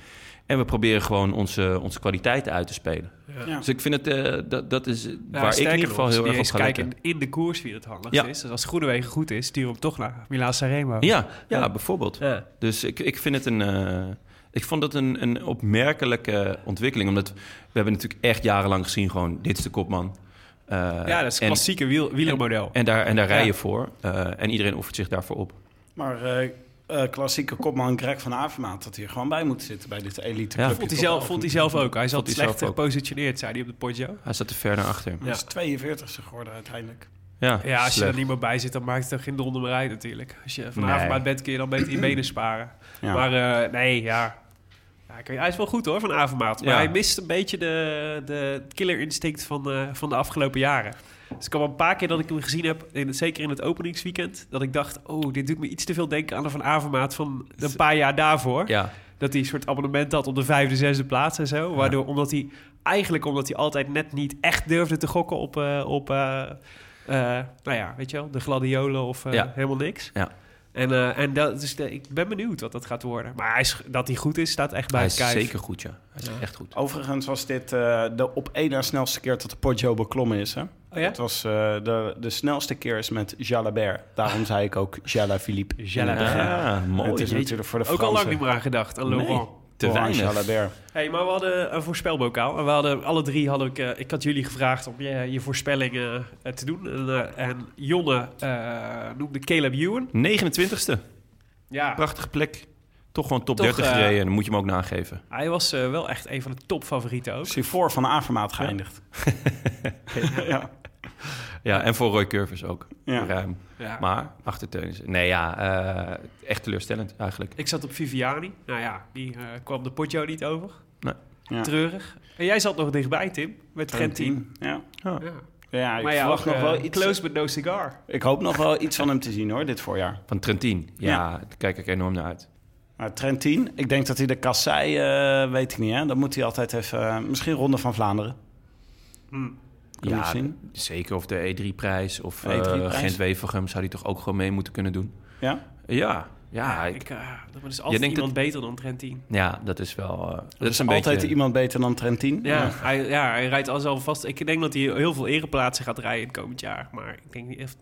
En we proberen gewoon onze, onze kwaliteiten uit te spelen. Ja. Dus ik vind het, eh, dat, dat is Ja, waar ik in ieder geval heel erg op ga kijken in de koers wie het handigst Ja. is. Dus als Groenewegen goed is, stuur hem toch naar Milaan Sanremo. Ja, ja, Ja. bijvoorbeeld. Ja. Dus ik, ik vind het een. eh, ik vond het een, een opmerkelijke ontwikkeling. Omdat we hebben natuurlijk echt jarenlang gezien: gewoon dit is de kopman. Eh, Ja, dat is klassieke wiel, wielermodel. en daar, en daar rij je Ja. voor. Eh, en iedereen offert zich daarvoor op. Maar eh, eh, klassieke kopman Greg van Avermaat had hier gewoon bij moeten zitten bij dit elite Ja. clubje vond, hij zelf, vond hij zelf ook. Hij zat hij slecht gepositioneerd, zei hij op de Poggio. Hij zat te ver naar achter. Hij is 42 geworden uiteindelijk. Ja, Ja, als je er niet meer bij zit, dan maakt het er geen donder meer uit natuurlijk. Als je van Nee. Avermaat bent, kun je dan beter je benen sparen. Ja. Maar eh, nee, ja. ja hij is wel goed hoor, van Avermaat. Maar Ja. hij mist een beetje de, de killer instinct van, eh, van de afgelopen jaren. Dus ik kwam een paar keer dat ik hem gezien heb, in het, zeker in het openingsweekend, dat ik dacht, oh, dit doet me iets te veel denken aan de Van Avermaat van een paar jaar daarvoor. Ja, Dat hij een soort abonnement had op de vijfde, zesde plaats en zo. Waardoor, omdat hij, eigenlijk omdat hij altijd net niet echt durfde te gokken op, eh, op eh, eh, nou ja, weet je wel, de gladiolen of Ja. helemaal niks. Ja. En, eh, en dat, dus de- ik ben benieuwd wat dat gaat worden. Maar hij is, dat hij goed is, staat echt bij hij het is zeker goed, ja. Hij is Ja. echt goed. Overigens was dit eh, de op één na snelste keer dat de Poggio beklommen is. Hè? Oh ja? Het was eh, de, de snelste keer is met Jalabert. Daarom zei ik ook Jala Philippe. Jalabert. Ja, mooi. Het is natuurlijk voor de Ook al lang niet meer aan gedacht, aan Nee. Laurent. Te Laurent weinig. Jalabert. Hey, maar we hadden een voorspelbokaal. En we hadden alle drie hadden ik, eh, ik had jullie gevraagd om je, je voorspellingen eh, te doen. En, en Jonne eh, noemde Caleb Ewan. 29ste. Ja, Prachtige plek. Toch gewoon top Toch, 30 eh, gereden. Dan moet je hem ook nageven. hij was eh, wel echt een van de topfavorieten ook. Hij voor Van Avermaat geëindigd. ja. Ja, en voor Roy Curvers ook. Ja. Ruim. Ja. Maar achter Teunissen. Nee, ja, eh, echt teleurstellend eigenlijk. Ik zat op Viviani. Nou ja, die kwam de Poggio niet over. Nee. Ja. Treurig. En jij zat nog dichtbij, Tim, met Trentin. Ja. Ja. Ja, ik Maar ja, verwacht ook, nog wel iets. Close but no cigar. Ik hoop nog wel iets van hem te zien hoor, dit voorjaar. Van Trentin. Ja, daar kijk ik enorm naar uit. Maar Trentin, ik denk dat hij de kassei, eh, weet ik niet hè. Dan moet hij altijd even, eh, misschien Ronde van Vlaanderen. kunnen Ja, zien? zeker. Of de E3-prijs of De eh E3-prijs. Gent-Wevelgem zou die toch ook gewoon mee moeten kunnen doen. Ja? Ja, ja, ik, ik, eh, er is altijd denkt iemand beter dan Trentin. ja dat is wel... eh, dat is een Altijd beetje... iemand beter dan Trentin? Ja, Hij, ja, hij rijdt al zo vast. Ik denk dat hij heel veel ereplaatsen gaat rijden het komend jaar. Maar ik, denk niet,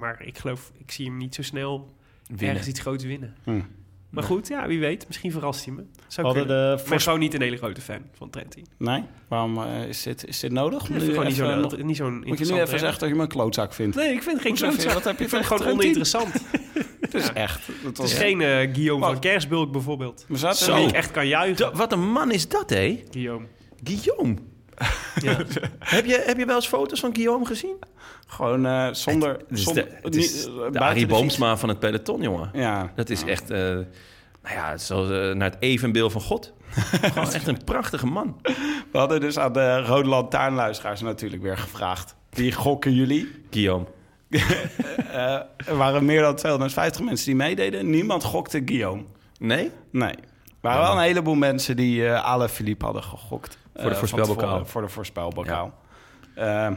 maar ik geloof, ik zie hem niet zo snel Winnen. ergens iets groots winnen. Hm. Maar goed, ja, wie weet. Misschien verrast hij me. Zou hadden kunnen. de Ik ben gewoon niet een hele grote fan van Trentin. Nee? Waarom eh, is, dit, is dit nodig? Ik Moet vind je, gewoon niet even zo'n nog- niet zo'n moet je nu even zeggen dat je me een klootzak vindt? Nee, ik vind het geen vind klootzak. wat heb je Ik vind het gewoon Trentin? oninteressant. Het is echt... Het Het was is geen eh, Guillaume Wat? van Kersbulk bijvoorbeeld. Zaten Zo. Niet- ik echt kan juichen. Da- wat een man is dat, hé? Guillaume. Guillaume. Ja. heb, je, heb je wel eens foto's van Guillaume gezien? Gewoon eh, zonder... Het zonder de, het is niet- de eh, Arie de Boomsma van het peloton, jongen. Ja. Dat is echt... eh, nou ja, zoals naar het evenbeeld van God. Gewoon echt een prachtige man. We hadden dus aan de Rode Lantaarnluisteraars natuurlijk weer gevraagd. Wie gokken jullie? Guillaume. Eh, er waren meer dan 250 mensen die meededen. Niemand gokte Guillaume. Nee? Nee. Er waren wel een heleboel mensen die eh Ale Philippe hadden gegokt. Voor de Eh, voorspelbokaal. Voor de voorspelbokaal. Eh, hebben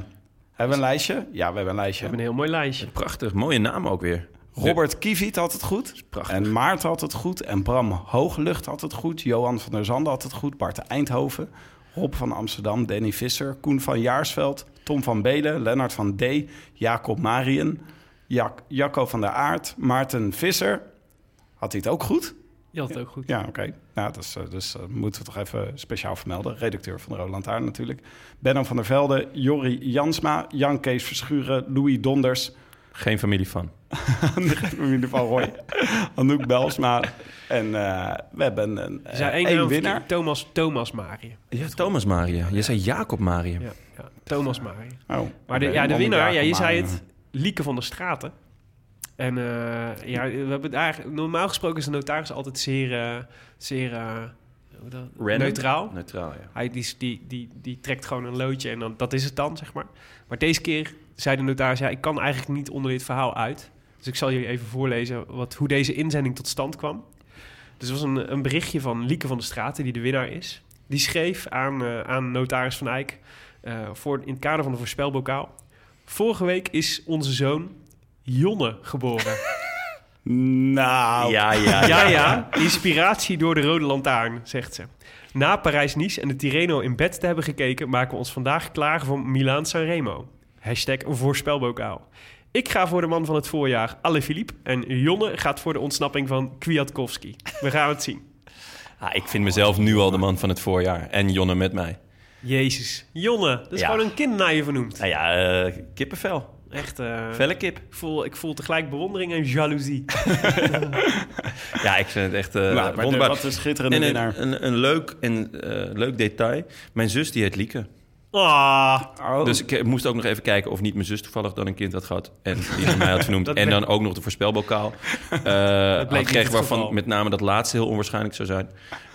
we een lijstje? Ja, we hebben een We lijstje. hebben een heel mooi lijstje. Prachtig. Mooie naam ook weer. Robert Kiviet had het goed. prachtig. En Maarten had het goed. En Bram Hooglucht had het goed. Johan van der Zanden had het goed. Bart Eindhoven. Rob van Amsterdam. Danny Visser. Koen van Jaarsveld. Tom van Belen. Lennart van D. Jacob Marien. Jak Jacco van der Aert. Maarten Visser. Had hij het ook goed? Je had het ook goed. Ja, oké. Nou, dat is, eh, dus eh, moeten we toch even speciaal vermelden. Redacteur van de Rode Lantaarn natuurlijk. Benno van der Velde. Jorri Jansma. Jan Kees Verschuren. Louis Donders. Geen familie van. familie van Roy. Anouk Belsma. En eh, we hebben een, zijn eh, één één winnaar. Thomas, Thomas Marië. Ja, Thomas Maria. Je zei Jacob Maria. Ja, ja, Thomas Marië. Oh, Maar de, ja, de winnaar, ja, je zei het, Lieke van der Straten. En eh, ja, we hebben het eigenlijk, normaal gesproken is de notaris altijd zeer, eh, zeer eh, neutraal. Neutraal, ja. Hij die, die, die, die trekt gewoon een loodje en dan, dat is het dan, zeg maar. Maar deze keer zei de notaris, ja, ik kan eigenlijk niet onder dit verhaal uit. Dus ik zal jullie even voorlezen wat, hoe deze inzending tot stand kwam. Dus er was een, een berichtje van Lieke van der Straten, die de winnaar is. Die schreef aan, aan notaris Van Eyck voor, in het kader van de voorspelbokaal. Vorige week is onze zoon Jonne geboren. Nou, Ja, ja, Ja, ja. Inspiratie door de Rode Lantaarn, zegt ze. Na Parijs-Nice en de Tirreno in bed te hebben gekeken... maken we ons vandaag klaar voor Milaan-Sanremo. Hashtag voorspelbokaal. Ik ga voor de man van het voorjaar, Philippe. En Jonne gaat voor de ontsnapping van Kwiatkowski. We gaan het zien. Ah, ik vind mezelf nu al de man van het voorjaar. En Jonne met mij. Jezus. Jonne, dat is Ja. gewoon een kind naar je vernoemd. Nou ja, eh, kippenvel. Echt, eh, Felle kip. ik, voel, ik voel tegelijk bewondering en jaloezie. Ja, ik vind het echt Nou, maar de- wonderbaar. wat een schitterende en winnaar. een, een, een leuk, en, eh, leuk detail. Mijn zus die heet Lieke. Ah, Oh, Dus ik moest ook nog even kijken of niet mijn zus toevallig dan een kind had gehad. En die naar mij had vernoemd. Dat en bleek- dan ook nog de voorspelbokaal. Uh, had gekregen waarvan geval. met name dat laatste heel onwaarschijnlijk zou zijn.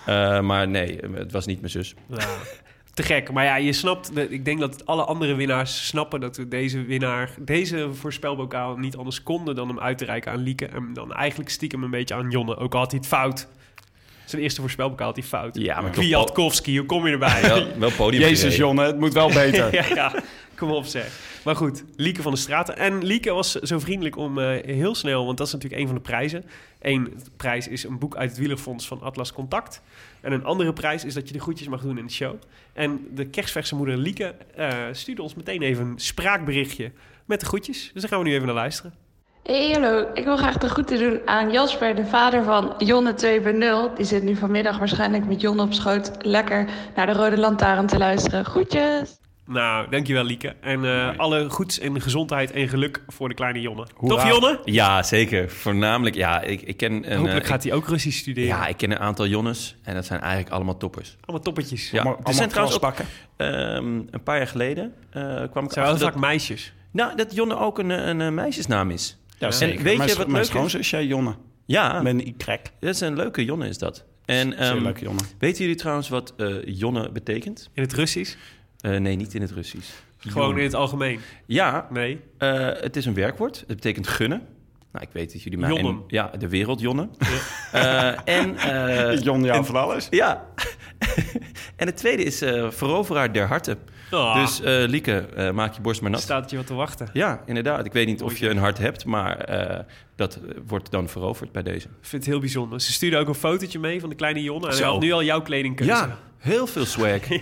Eh, maar nee, het was niet mijn zus. Ja, te gek. Maar ja, je snapt... ik denk dat alle andere winnaars snappen dat we deze winnaar... deze voorspelbokaal niet anders konden dan hem uit te reiken aan Lieke. En dan eigenlijk stiekem een beetje aan Jonne. Ook al had hij het fout. Zijn eerste voorspelbokaal had hij fout. Ja, maar Kwiatkowski, hoe kom je erbij? Wel, wel podium Jezus. Jonne, het moet wel beter. ja, ja, kom op zeg. Maar goed, Lieke van de Straten. En Lieke was zo vriendelijk om eh, heel snel, want dat is natuurlijk een van de prijzen. Eén prijs is een boek uit het Wielerfonds van Atlas Contact. En een andere prijs is dat je de groetjes mag doen in de show. En de kerstverse moeder Lieke eh, stuurde ons meteen even een spraakberichtje met de groetjes. Dus daar gaan we nu even naar luisteren. Hey, hallo. Ik wil graag de groeten doen aan Jasper, de vader van Jonne 2.0. Die zit nu vanmiddag waarschijnlijk met Jonne op schoot lekker naar de Rode Lantaarn te luisteren. Groetjes! Nou, dankjewel Lieke. En eh, alle goeds en gezondheid en geluk voor de kleine Jonne. Hoera. Toch Jonne? Ja, zeker. Voornamelijk, ja, ik, ik ken een... Hopelijk eh, gaat hij ook Russisch studeren. Ja, ik ken een aantal Jonnes. En dat zijn eigenlijk allemaal toppers. Allemaal toppetjes. Ja, Allemaal- er zijn allemaal trouwens ook, klasbakken. ehm, een paar jaar geleden eh, kwam ik zijn wel vaak dat, meisjes. nou, dat Jonne ook een, een, een meisjesnaam is. Ja, En zeker. weet mijn, je wat mijn leuk is? schoonzusje, Jonne. Ja, Met een Y. dat is een leuke Jonne is dat. En ehm, leuke Jonne. weten jullie trouwens wat eh, Jonne betekent? In het Russisch? Eh, nee, niet in het Russisch. Gewoon in het algemeen? Ja, Nee. eh, het is een werkwoord. Het betekent gunnen. Nou, ik weet dat jullie mij... Jonnen. en- ja, de wereld Jonne. Eh, en... eh, Jon, ja, van alles. Ja. en het tweede is eh, veroveraar der harten. Oh, Dus eh, Lieke, eh, maak je borst maar nat. staat je wat te wachten. Ja, inderdaad. Ik weet niet of je een hart hebt, maar eh, dat wordt dan veroverd bij deze. Ik vind het heel bijzonder. Ze stuurde ook een fotootje mee van de kleine Jonne. En hij had nu al jouw kledingkeuze. Ja, heel veel swag.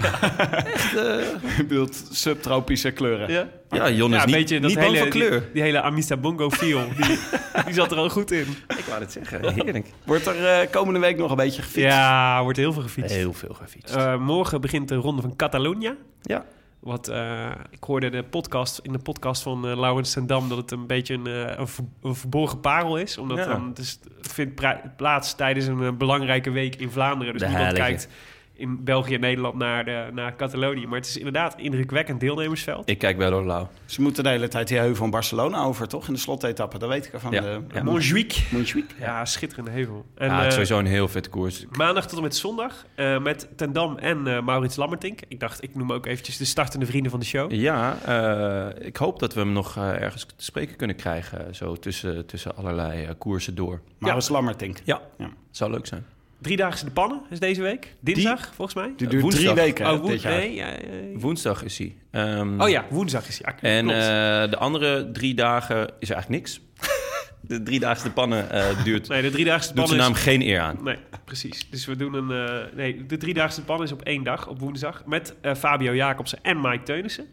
Je bedoelt subtropische kleuren. Ja? Ja, Jon is Ja, een niet, beetje dat niet bang hele, van kleur. Die, die hele Amista Bongo feel, die, die zat er al goed in. Ik wou het zeggen, heerlijk. Wordt er eh, komende week nog een beetje gefietst? Ja, wordt heel veel gefietst. Heel veel gefietst. Eh, morgen begint de ronde van Catalunya. ja, Wat, eh, ik hoorde de podcast, in de podcast van eh Laurens ten Dam dat het een beetje een, eh, een, ver- een verborgen parel is. Omdat Ja. dan, het, is, het vindt pra- plaats tijdens een eh, belangrijke week in Vlaanderen. Dus De niemand heilige. kijkt in België en Nederland naar, de, naar Catalonië. Maar het is inderdaad een indrukwekkend deelnemersveld. ik kijk wel Lau. Ze moeten de hele tijd die heuvel van Barcelona over, toch? In de slotetappe, dat weet ik ervan. Ja. De, Ja. Montjuïc. Montjuïc. Ja, schitterende heuvel. En, ja, het is eh, sowieso een heel vet koers. Maandag tot en met zondag eh, met Ten Dam en eh, Maurits Lammertink. Ik dacht, ik noem ook eventjes de startende vrienden van de show. Ja, eh, ik hoop dat we hem nog eh, ergens te spreken kunnen krijgen. eh, Zo tussen, tussen allerlei eh, koersen door. Maurits Lammertink. Ja, Ja. zou leuk zijn. Driedaagse de pannen is deze week. Dinsdag, volgens mij. Die duurt Woensdag. drie weken oh, woen- dit jaar. nee, ja, ja. Woensdag is hij. Ehm, oh ja, woensdag is hij. Ja, En eh, de andere drie dagen is er eigenlijk niks. de driedaagse pannen eh, duurt, nee, de driedaagse de doet pannen zijn is... naam geen eer aan. Nee, precies. Dus we doen een... eh, nee, de driedaagse de pannen is op één dag, op woensdag. Met eh, Fabio Jacobsen en Mike Teunissen.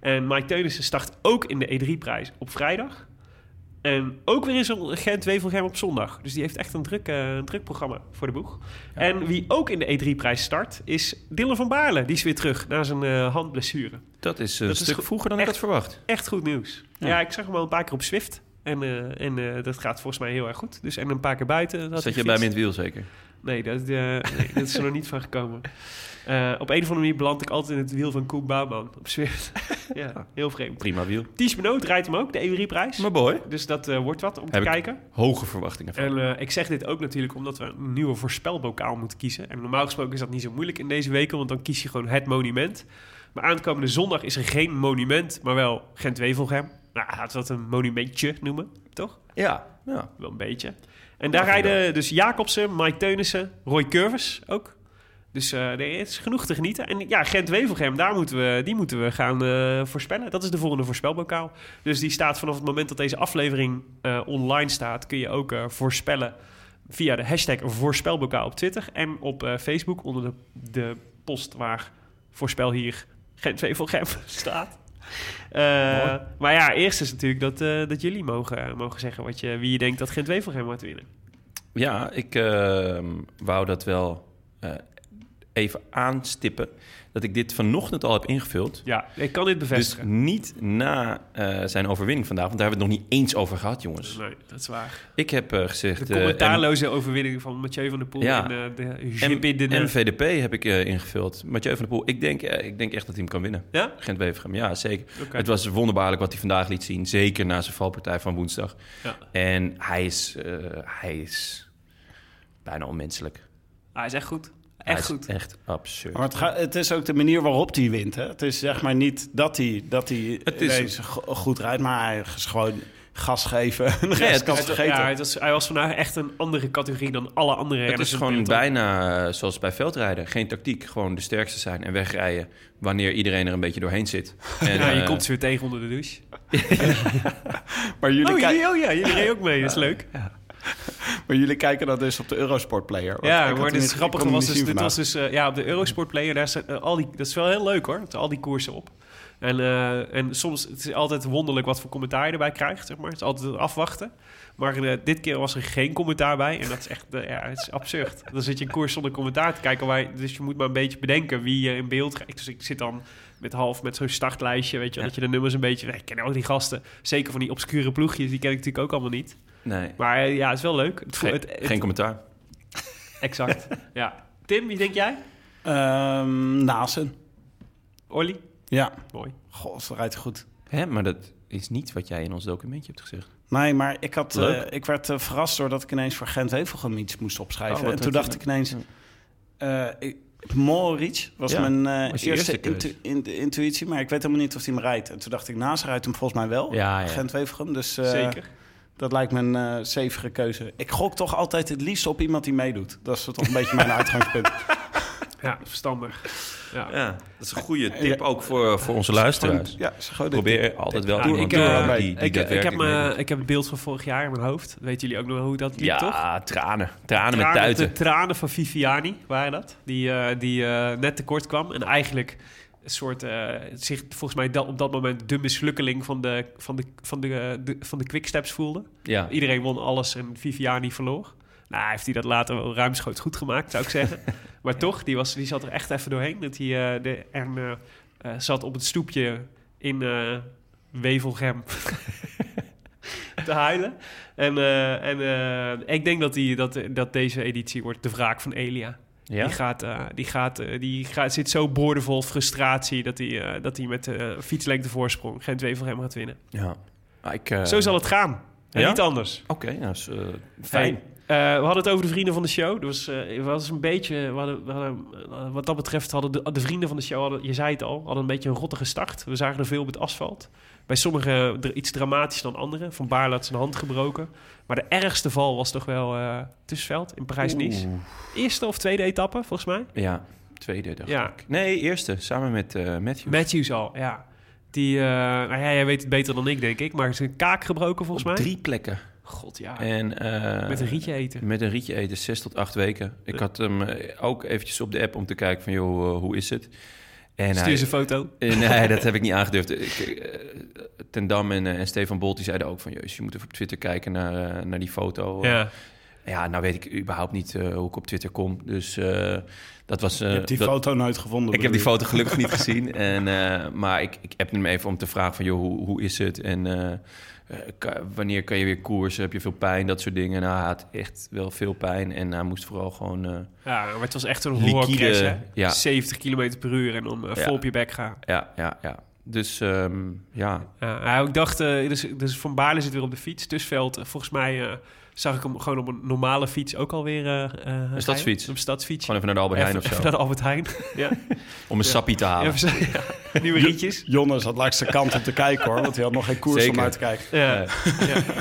En Mike Teunissen start ook in de E3-prijs op vrijdag. En ook weer in zo'n Gent-Wevelgem op zondag. Dus die heeft echt een druk, eh, een druk programma voor de boeg. En wie ook in de E3-prijs start, is Dylan van Baarle. Die is weer terug na zijn eh, handblessure. Dat is een Dat is stuk vroeger dan ik had verwacht. Echt goed nieuws. Ja, ik zag hem al een paar keer op Swift. En, eh, en dat gaat volgens mij heel erg goed. Dus en een paar keer buiten. Zat hij je bij me in het wiel zeker? Nee, dat, nee, dat is er nog niet van gekomen. Op een of andere manier beland ik altijd in het wiel van Koen Bouwman op Swift. Ja, heel vreemd. Prima wiel. Ties Benoot rijdt hem ook, de E3-prijs. Maar boy, Dus dat eh, wordt wat om Heb te kijken. hoge verwachtingen van. En eh, ik zeg dit ook natuurlijk omdat we een nieuwe voorspelbokaal moeten kiezen. En normaal gesproken is dat niet zo moeilijk in deze weken, want dan kies je gewoon het monument. Maar aankomende zondag is er geen monument, maar wel Gent-Wevelgem. Nou, laten we dat een monumentje noemen, toch? Ja, ja. Wel een beetje. En daar rijden dus Jacobsen, Mike Teunissen, Roy Curvers ook. Dus eh, er is genoeg te genieten. En ja, Gent-Wevelgem, daar moeten we, die moeten we gaan eh, voorspellen. Dat is de volgende voorspelbokaal. Dus die staat vanaf het moment dat deze aflevering eh, online staat... kun je ook eh, voorspellen via de hashtag voorspelbokaal op Twitter... en op eh, Facebook onder de, de post waar voorspel hier Gent-Wevelgem staat. Eh, maar ja, eerst is natuurlijk dat, eh, dat jullie mogen, mogen zeggen wat je, wie je denkt dat Gent-Wevelgem gaat winnen. Ja, ik ehm, wou dat wel eh, even aanstippen. Dat ik dit vanochtend al heb ingevuld. Ja, ik kan dit Dus bevestigen. niet na eh, zijn overwinning vandaag. Want daar hebben we het nog niet eens over gehad, jongens. Nee, dat is waar. Ik heb eh, gezegd... De eh, commentaarloze overwinning van Mathieu van der Poel Ja. en de GP de en VDP heb ik ingevuld. Mathieu van der Poel, ik denk, ik denk echt dat hij hem kan winnen. Ja? Gent-Wevelgem, ja, zeker. Het was wonderbaarlijk wat hij vandaag liet zien. Zeker na zijn valpartij van woensdag. Ja. En hij is, hij is bijna onmenselijk. Hij is echt goed. Echt goed. Echt absurd. Maar het, ga- het is ook de manier waarop hij wint. Hè? Het is zeg maar niet dat hij, dat hij Het is- goed rijdt, maar hij is gewoon gas geven. De het ja, het was, hij was vandaag echt een andere categorie dan alle andere Het is gewoon bijna eh, zoals bij veldrijden. Geen tactiek, gewoon de sterkste zijn en wegrijden wanneer iedereen er een beetje doorheen zit. En, Ja, je eh, komt ze weer tegen onder de douche. maar, jullie Oh, jullie, oh ja, jullie reden ook mee. Dat is leuk. maar jullie kijken dan dus op de Eurosport Player. Ja, maar hem dit niet- is grappig. ik kon Was dus, dit was dus eh, ja, op de Eurosport Player, daar zijn eh, al die, dat is wel heel leuk hoor. Al die koersen op. En, eh, en soms het is altijd wonderlijk wat voor commentaar je erbij krijgt, zeg maar. Het is altijd afwachten. Maar dit keer was er geen commentaar bij. En dat is echt, ja, het is absurd. Dan zit je een koers zonder commentaar te kijken. Waar je- dus je moet maar een beetje bedenken wie je in beeld krijgt. Dus ik zit dan met half met zo'n startlijstje, weet je. Dat je de nummers een beetje... Ik ken ook die gasten. Zeker van die obscure ploegjes, die ken ik natuurlijk ook allemaal niet. Nee, Maar eh, ja, het is wel leuk. Het, geen, het- het- geen commentaar. Exact. ja. Tim, wie denk jij? Ehm Nasen. Olly? Ja. Mooi. God, ze rijdt goed. Hè, maar dat is niet wat jij in ons documentje hebt gezegd. Nee, maar ik, had, eh, ik werd eh, verrast doordat ik ineens voor Gent-Wevelgem iets moest opschrijven. Oh, en toen dacht je- ik ineens... eh ik, Moritz was Ja, mijn eh, eerste, eerste keus. intu- in- intuïtie, maar ik weet helemaal niet of hij hem rijdt. En toen dacht ik, Naast rijdt hem volgens mij wel, Ja. Dus eh, Zeker. dat lijkt me een eh zevige keuze. Ik gok toch altijd het liefst op iemand die meedoet. Dat is toch een beetje mijn uitgangspunt. Ja, verstandig. Ja. Ja, dat is een goede tip ook voor, voor onze luisteraars. Ja, Probeer altijd wel Ja, iemand ik, te eh, hebben die, die ik, ik, heb me, ik heb het beeld van vorig jaar in mijn hoofd. Weten jullie ook nog hoe dat liep, toch? Ja, tranen. Tranen met tuiten. De tranen van Viviani waren dat. Die, eh, die eh, net tekort kwam. En eigenlijk een soort, eh, zich volgens mij dat, op dat moment de mislukkeling van de, van de, van de, eh, de, van de quicksteps voelde. Ja. Iedereen won alles en Viviani verloor. Nou, heeft hij dat later wel ruimschoots goed gemaakt, zou ik zeggen. maar toch, die, was, die zat er echt even doorheen. Dat hij eh, de, en, eh, eh, zat op het stoepje in Wevelgem te huilen. En, en ik denk dat, die, dat, dat deze editie wordt de wraak van Elia. Ja? Die, gaat, die, gaat, die gaat, zit zo boordevol frustratie dat hij, eh, dat hij met fietslengte voorsprong Gent Wevelgem gaat winnen. Ja. Maar ik, Zo zal het gaan. En ja? niet anders. Oké, nou, fijn. Hey, we hadden het over de vrienden van de show. Dus eh was een beetje, we hadden, we hadden, eh, wat dat betreft hadden de, de vrienden van de show, hadden, je zei het al, hadden een beetje een rottige start. We zagen er veel op het asfalt. Bij sommigen iets dramatischer dan anderen. Van Baarle had zijn hand gebroken. Maar de ergste val was toch wel eh Tussenveld in Parijs-Nice. Eerste of tweede etappe, volgens mij. Ja, tweede dacht Ja. ik. Nee, eerste, samen met eh Matthew. Matthews al, ja. Die, eh, nou ja, jij weet het beter dan ik, denk ik. Maar zijn kaak gebroken, volgens Op mij. drie plekken. God, ja. En, eh, Met een rietje eten. Met een rietje eten, zes tot acht weken. Ik had hem eh, ook eventjes op de app om te kijken van, joh, eh, hoe is het? En Stuur een foto. Nee, dat heb ik niet aangedurfd. Ik, Ten Dam en, en Stefan Bolt die zeiden ook van... Jezus, je moet even op Twitter kijken naar, naar die foto. Ja. ja, nou weet ik überhaupt niet eh, hoe ik op Twitter kom. Dus eh, dat was... eh, Je hebt die dat- foto nooit gevonden. ik heb die foto gelukkig niet gezien. En, eh, maar ik, ik heb hem even om te vragen van... joh, hoe, hoe is het? En wanneer kan je weer koersen? Heb je veel pijn? Dat soort dingen. Nou, hij had echt wel veel pijn. En hij moest vooral gewoon... eh, Ja, maar het was echt een horrorcrash, ja. 70 km per uur en dan eh, Ja. vol op je bek gaan. ja, ja, ja. Dus ehm, ja, ik dacht, eh, dus, dus Van Baarle zit weer op de fiets. Tusveld, eh, volgens mij eh, zag ik hem gewoon op een normale fiets ook alweer eh eh, rijden. stadsfiets? Een stadsfiets. gewoon even naar de Albert Heijn even, of zo. even naar de Albert Heijn. ja. Om een sappie te halen. Even ja. Nieuwe rietjes. Jonne zat langs de kant om te kijken hoor, want hij had nog geen koers Zeker. om uit te kijken. Ja, ja,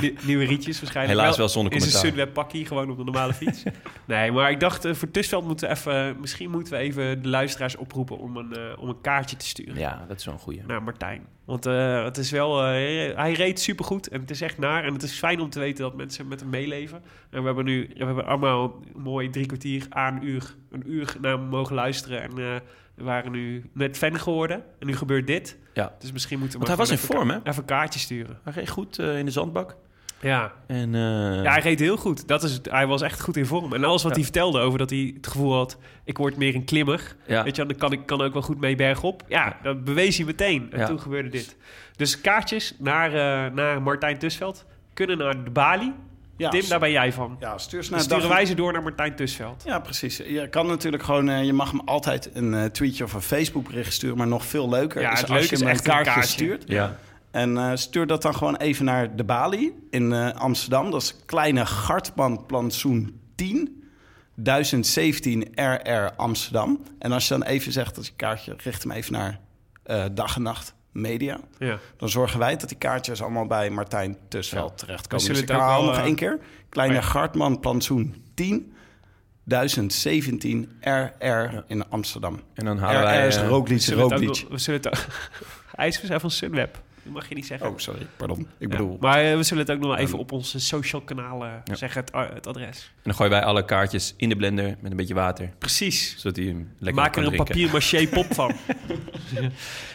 nie- nieuwe rietjes waarschijnlijk. Helaas wel zonder zijn commentaar. Sunweb pakkie, gewoon op de normale fiets. nee, maar ik dacht, eh, voor Tusveld moeten we even... Misschien moeten we even de luisteraars oproepen om een, om een kaartje te sturen. Ja, dat is wel een goeie. naar Martijn. Want eh, het is wel, eh, hij reed supergoed en het is echt naar. En het is fijn om te weten dat mensen met hem meeleven. En we hebben nu, we hebben allemaal een mooi drie kwartier aan een uur, een uur naar hem mogen luisteren. En eh, we waren nu net fan geworden. En nu gebeurt dit. Ja. Dus misschien moeten we Want hij was in vorm, hè? even, een kaartje sturen. Hij reed goed in de zandbak. Ja. En, eh, ja, hij reed heel goed. Dat is het, hij was echt goed in vorm. En alles wat Ja. hij vertelde over dat hij het gevoel had... ik word meer een klimmer. Ja. Weet je, dan kan ik kan ook wel goed mee bergop. Ja, dat bewees hij meteen. En Ja. toen gebeurde dit. Dus kaartjes naar, eh, naar Martijn Tusveld kunnen naar de Bali. Ja, Tim, daar ben jij van. Ja, stuur ze Dan naar sturen dag- wij ze door naar Martijn Tusveld. Ja, precies. Je kan natuurlijk gewoon, eh, je mag hem altijd een eh, tweetje of een Facebook bericht sturen, maar nog veel leuker Ja, is het als leuke je is hem echt een kaartje, kaartje. stuurt. Ja. En eh, stuur dat dan gewoon even naar de Bali in eh, Amsterdam. Dat is kleine Gartman plantsoen 10. 1017 RR Amsterdam. En als je dan even zegt dat je kaartje, richt hem even naar eh, dag en nacht media. Ja. Dan zorgen wij dat die kaartjes allemaal bij Martijn Tusveld terechtkomen. We Dus zullen ik herhaal nog één keer. Kleine ja. Gartman plantsoen 10. 1017 RR in Amsterdam. En dan halen RR wij... is eh, We Roglic, we zullen het ook... Hij is dus van Sunweb. Dat mag je niet zeggen. Oh, sorry. Pardon. Ik Ja. bedoel... Maar eh, we zullen het ook nog wel even op onze social kanalen Ja. zeggen, het, a- het adres. En dan gooien wij alle kaartjes in de blender met een beetje water. Precies. Zodat hij hem lekker Maak kan er een drinken. papier-maché pop van.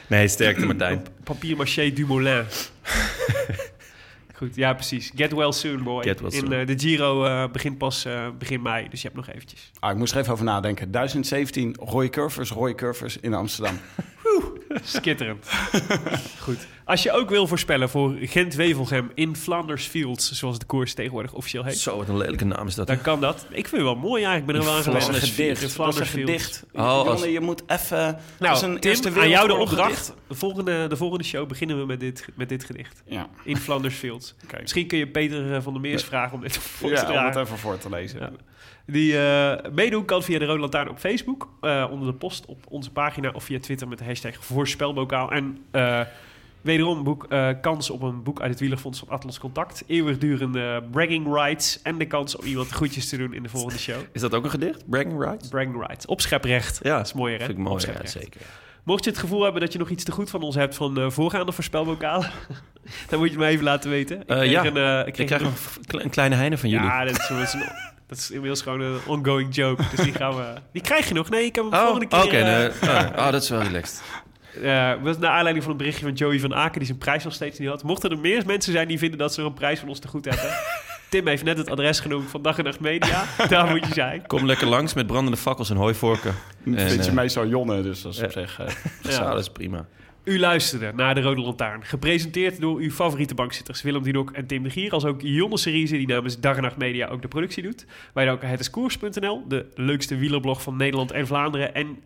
Nee, sterkte Martijn. Papier-maché Dumoulin. Goed, ja precies. Get well soon, boy. Get well In soon. eh, de Giro eh, begint pas eh, begin mei, dus je hebt nog eventjes. Ah, ik moest er even over nadenken. 1017 Roy Curvers, Roy Curvers in Amsterdam. Skitterend. Goed. Als je ook wil voorspellen voor Gent-Wevelgem in Flanders Fields, zoals de koers tegenwoordig officieel heet, Zo, wat een lelijke naam is dat. dan kan dat. Ik vind het wel mooi eigenlijk. Ik ben er wel aan Dat is een gedicht. In Flanders een Fields. gedicht. Oh, als- Jonne, je moet even... Nou, een Eerste aan jou de opdracht. De volgende, de volgende show beginnen we met dit, met dit gedicht. Ja. In Flanders Fields. Misschien kun je Peter eh, van der Meers vragen om dit voor te Ja, om het dragen. even voor te lezen. Ja. Die eh, meedoen kan via de Rode Lantaarn op Facebook. eh, onder de post op onze pagina. Of via Twitter met de hashtag voorspelbokaal. En eh, Wederom boek, kans op een boek uit het wielerfonds van Atlas Contact. Eeuwigdurende bragging rights. En de kans om iemand groetjes te doen in de volgende show. Is dat ook een gedicht? Bragging rights? Bragging rights. Opscheprecht. Ja, dat is mooier hè? Vind ik mooi, ja, zeker. Mocht je het gevoel hebben dat je nog iets te goed van ons hebt van de voorgaande voorspelbokalen, dan moet je het me even laten weten. Ik kreeg ja, een, ik krijg een- een, kle- een kleine heine van jullie. Ja, dat is, dat, is een- dat is inmiddels gewoon een ongoing joke. Dus die gaan we. Die krijg je nog. Nee, ik heb hem Oh, volgende oké. keer. eh, nee, oh, oh, dat is wel relaxed. eh, was naar aanleiding van een berichtje van Joey van Aken, die zijn prijs nog steeds niet had. Mochten er meer mensen zijn die vinden dat ze een prijs van ons te goed hebben. Tim heeft net het adres genoemd van Dag en Nacht Media. Daar moet je zijn. Kom lekker langs met brandende fakkels en hooivorken. Vind je eh, meestal Jonne, dus dat is op ja. zich... eh, Ja, dat is prima. U luisterde naar De Rode Lantaarn. Gepresenteerd door uw favoriete bankzitters Willem Dudok en Tim de Gier. Als ook Jonne Seriese, die namens Dag en Nacht Media ook de productie doet. Wij ook Het is Koers.nl, de leukste wielerblog van Nederland en Vlaanderen. En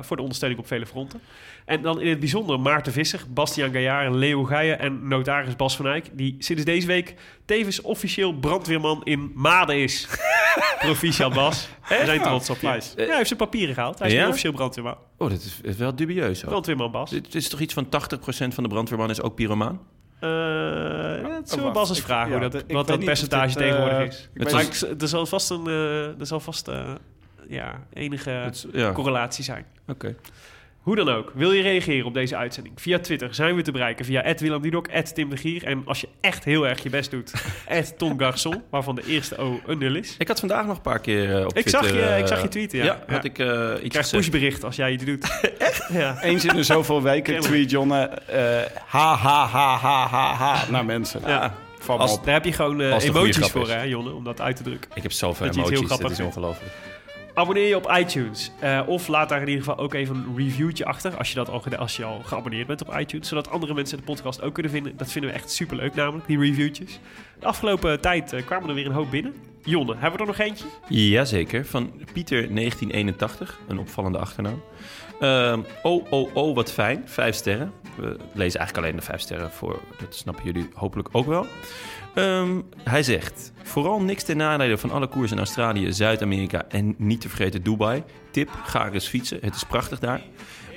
voor de ondersteuning op vele fronten. En dan in het bijzonder Maarten Visser, Bastiaan Gaillard, Leo Geijen en notaris Bas van Eyck. Die sinds deze week tevens officieel brandweerman in Maden is. Proficiat Bas. We zijn trots op. Ja, hij heeft zijn papieren gehaald. Hij is Ja? officieel brandweerman. Oh, dit is, is wel dubieus. Hoor. Brandweerman Bas. Dit is toch iets van 80% van de brandweerman is ook pyromaan? Eh, ja, dat zullen we wacht, Bas eens vragen ja, hoe dat, wat dat percentage eh, tegenwoordig is. Maar er zal vast, een, eh, er zal vast eh, ja, enige Het is- ja, oké. correlatie zijn. Hoe dan ook, wil je reageren op deze uitzending? Via Twitter zijn we te bereiken via Willem Dudok, Tim de Gier. En als je echt heel erg je best doet, Tom Garçon, waarvan de eerste O een nul is. Ik had vandaag nog een paar keer eh, op Ik Twitter... zag je- eh, ik zag je tweeten, ja. Ja, Ja. had ik eh, iets krijgt gezegd. pushbericht als jij iets doet. echt? Ja. Eens in de zoveel weken tweet Jonne eh ha ha ha ha ha ha naar mensen. Ja. Me Als-. Daar heb je gewoon eh, het emoties voor, is. hè, Jonne, om dat uit te drukken. Ik heb zoveel Dat het heel emoties, dit grappig is ongelooflijk. Abonneer je op iTunes. Eh, of laat daar in ieder geval ook even een reviewtje achter. Als je, dat al, als je al geabonneerd bent op iTunes. Zodat andere mensen de podcast ook kunnen vinden. Dat vinden we echt super leuk, namelijk, die reviewtjes. De afgelopen tijd eh, kwamen er weer een hoop binnen. Jonne, hebben we er nog eentje? Jazeker, van Pieter 1981, een opvallende achternaam. Ehm, oh, oh, oh, wat fijn. Vijf sterren. We lezen eigenlijk alleen de vijf sterren voor. Dat snappen jullie hopelijk ook wel. Ehm, hij zegt: Vooral niks ten nadele van alle koers in Australië, Zuid-Amerika en niet te vergeten Dubai. Tip: ga eens fietsen. Het is prachtig daar.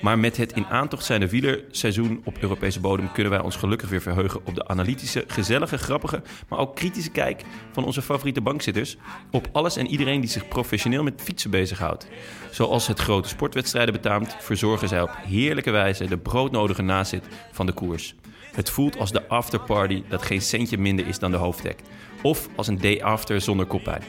Maar met het in aantocht zijnde wielerseizoen op Europese bodem kunnen wij ons gelukkig weer verheugen op de analytische, gezellige, grappige, maar ook kritische kijk van onze favoriete bankzitters op alles en iedereen die zich professioneel met fietsen bezighoudt. Zoals het grote sportwedstrijden betaamt, verzorgen zij op heerlijke wijze de broodnodige nazit van de koers. Het voelt als de afterparty dat geen centje minder is dan de hoofddeck. Of als een day after zonder koppijn.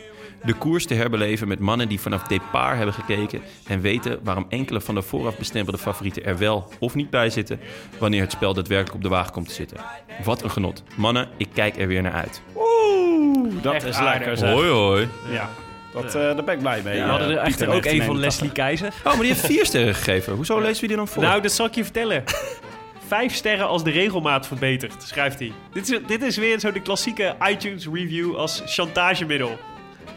De koers te herbeleven met mannen die vanaf départ hebben gekeken en weten waarom enkele van de vooraf bestempelde favorieten er wel of niet bij zitten wanneer het spel daadwerkelijk op de wagen komt te zitten. Wat een genot. Mannen, ik kijk er weer naar uit. Oeh, dat Echt is aardig. lekker zeg. Hoi hoi. Ja, dat, eh, daar ben ik blij mee. we hadden er echter ook een van 1981. Leslie Keizer. Oh, maar die heeft vier sterren gegeven. Hoezo lezen we die dan voor? Nou, dat zal ik je vertellen. Vijf sterren als de regelmaat verbetert, schrijft hij. Dit is, dit is weer zo de klassieke iTunes review als chantagemiddel.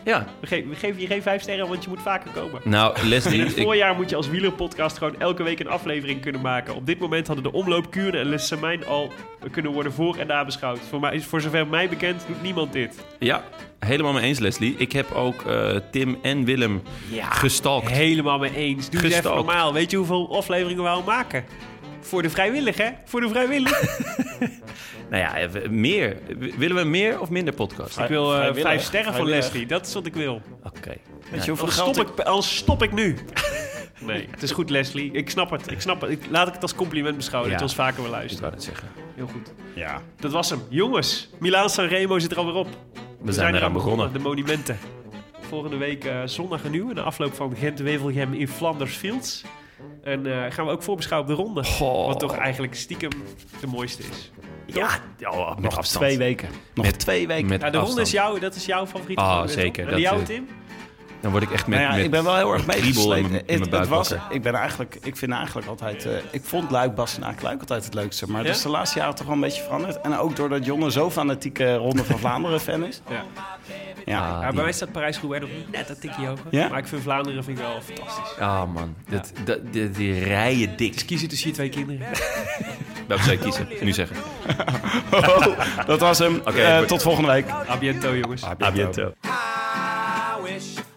ja. We, ge- we geven je geen vijf sterren, want je moet vaker komen. Nou, In Leslie, het ik, voorjaar moet je als wielerpodcast gewoon elke week een aflevering kunnen maken. Op dit moment hadden de omloop Kuurne en Les Samijn al kunnen worden voor- en nabeschouwd. Voor, mij, voor zover mij bekend doet niemand dit. ja, helemaal mee eens Leslie. Ik heb ook eh, Tim en Willem gestalkt. Helemaal mee eens. Doe eens even Gestalkt. normaal. Weet je hoeveel afleveringen we al maken? Voor de vrijwillig, hè? Voor de vrijwillig. Nou ja, meer. Willen we meer of minder podcast? ik wil vrijwillig. vijf sterren van. Leslie. Dat is wat ik wil. Oké. Weet je hoeveel geld stop, ik, stop ik nu. Nee, het is goed, Leslie. Ik snap het. Ik snap het. Ik, laat ik het als compliment beschouwen Ja. dat je ons vaker wil Ik luisteren. wou het zeggen. Heel goed. Ja. Dat was hem. Jongens, Milaan Sanremo zit er alweer op. We, zijn eraan begonnen. De monumenten. Volgende week eh, zondag een nieuwe. Na afloop van Gent-Wevelgem in Flanders Fields. En eh, gaan we ook voorbeschouwen op de ronde. Goh. Wat toch eigenlijk stiekem de mooiste is. Ja, oh, met Nog afstand. twee weken. Nog Met- twee weken. Met Ja, de ronde is jouw, dat is jouw favoriete Ah, monument, zeker. toch? En Dat, jouwe, eh, Tim? Dan word ik echt met, Nou ja, met ik ben wel heel erg wakker. ik ben eigenlijk, ik vind eigenlijk altijd, eh, ik vond Luik, Bastenaak, Luik altijd het leukste. Maar Ja? het is de laatste jaren toch wel een beetje veranderd. En ook doordat Jonne zo fanatieke Ronde van Vlaanderen fan is. Ja. Ja. Ah, bij mij staat Parijs-Roubaix nog net een tikje hoger. Ja? Maar ik vind Vlaanderen vind ik wel fantastisch. Ah man, dat, dat, die, die rijen dik. Kiezen tussen je twee kinderen. Welke zou je kiezen? Nu zeggen. dat was hem. Oké, Eh, tot volgende week. A biento, jongens. A biento. I wish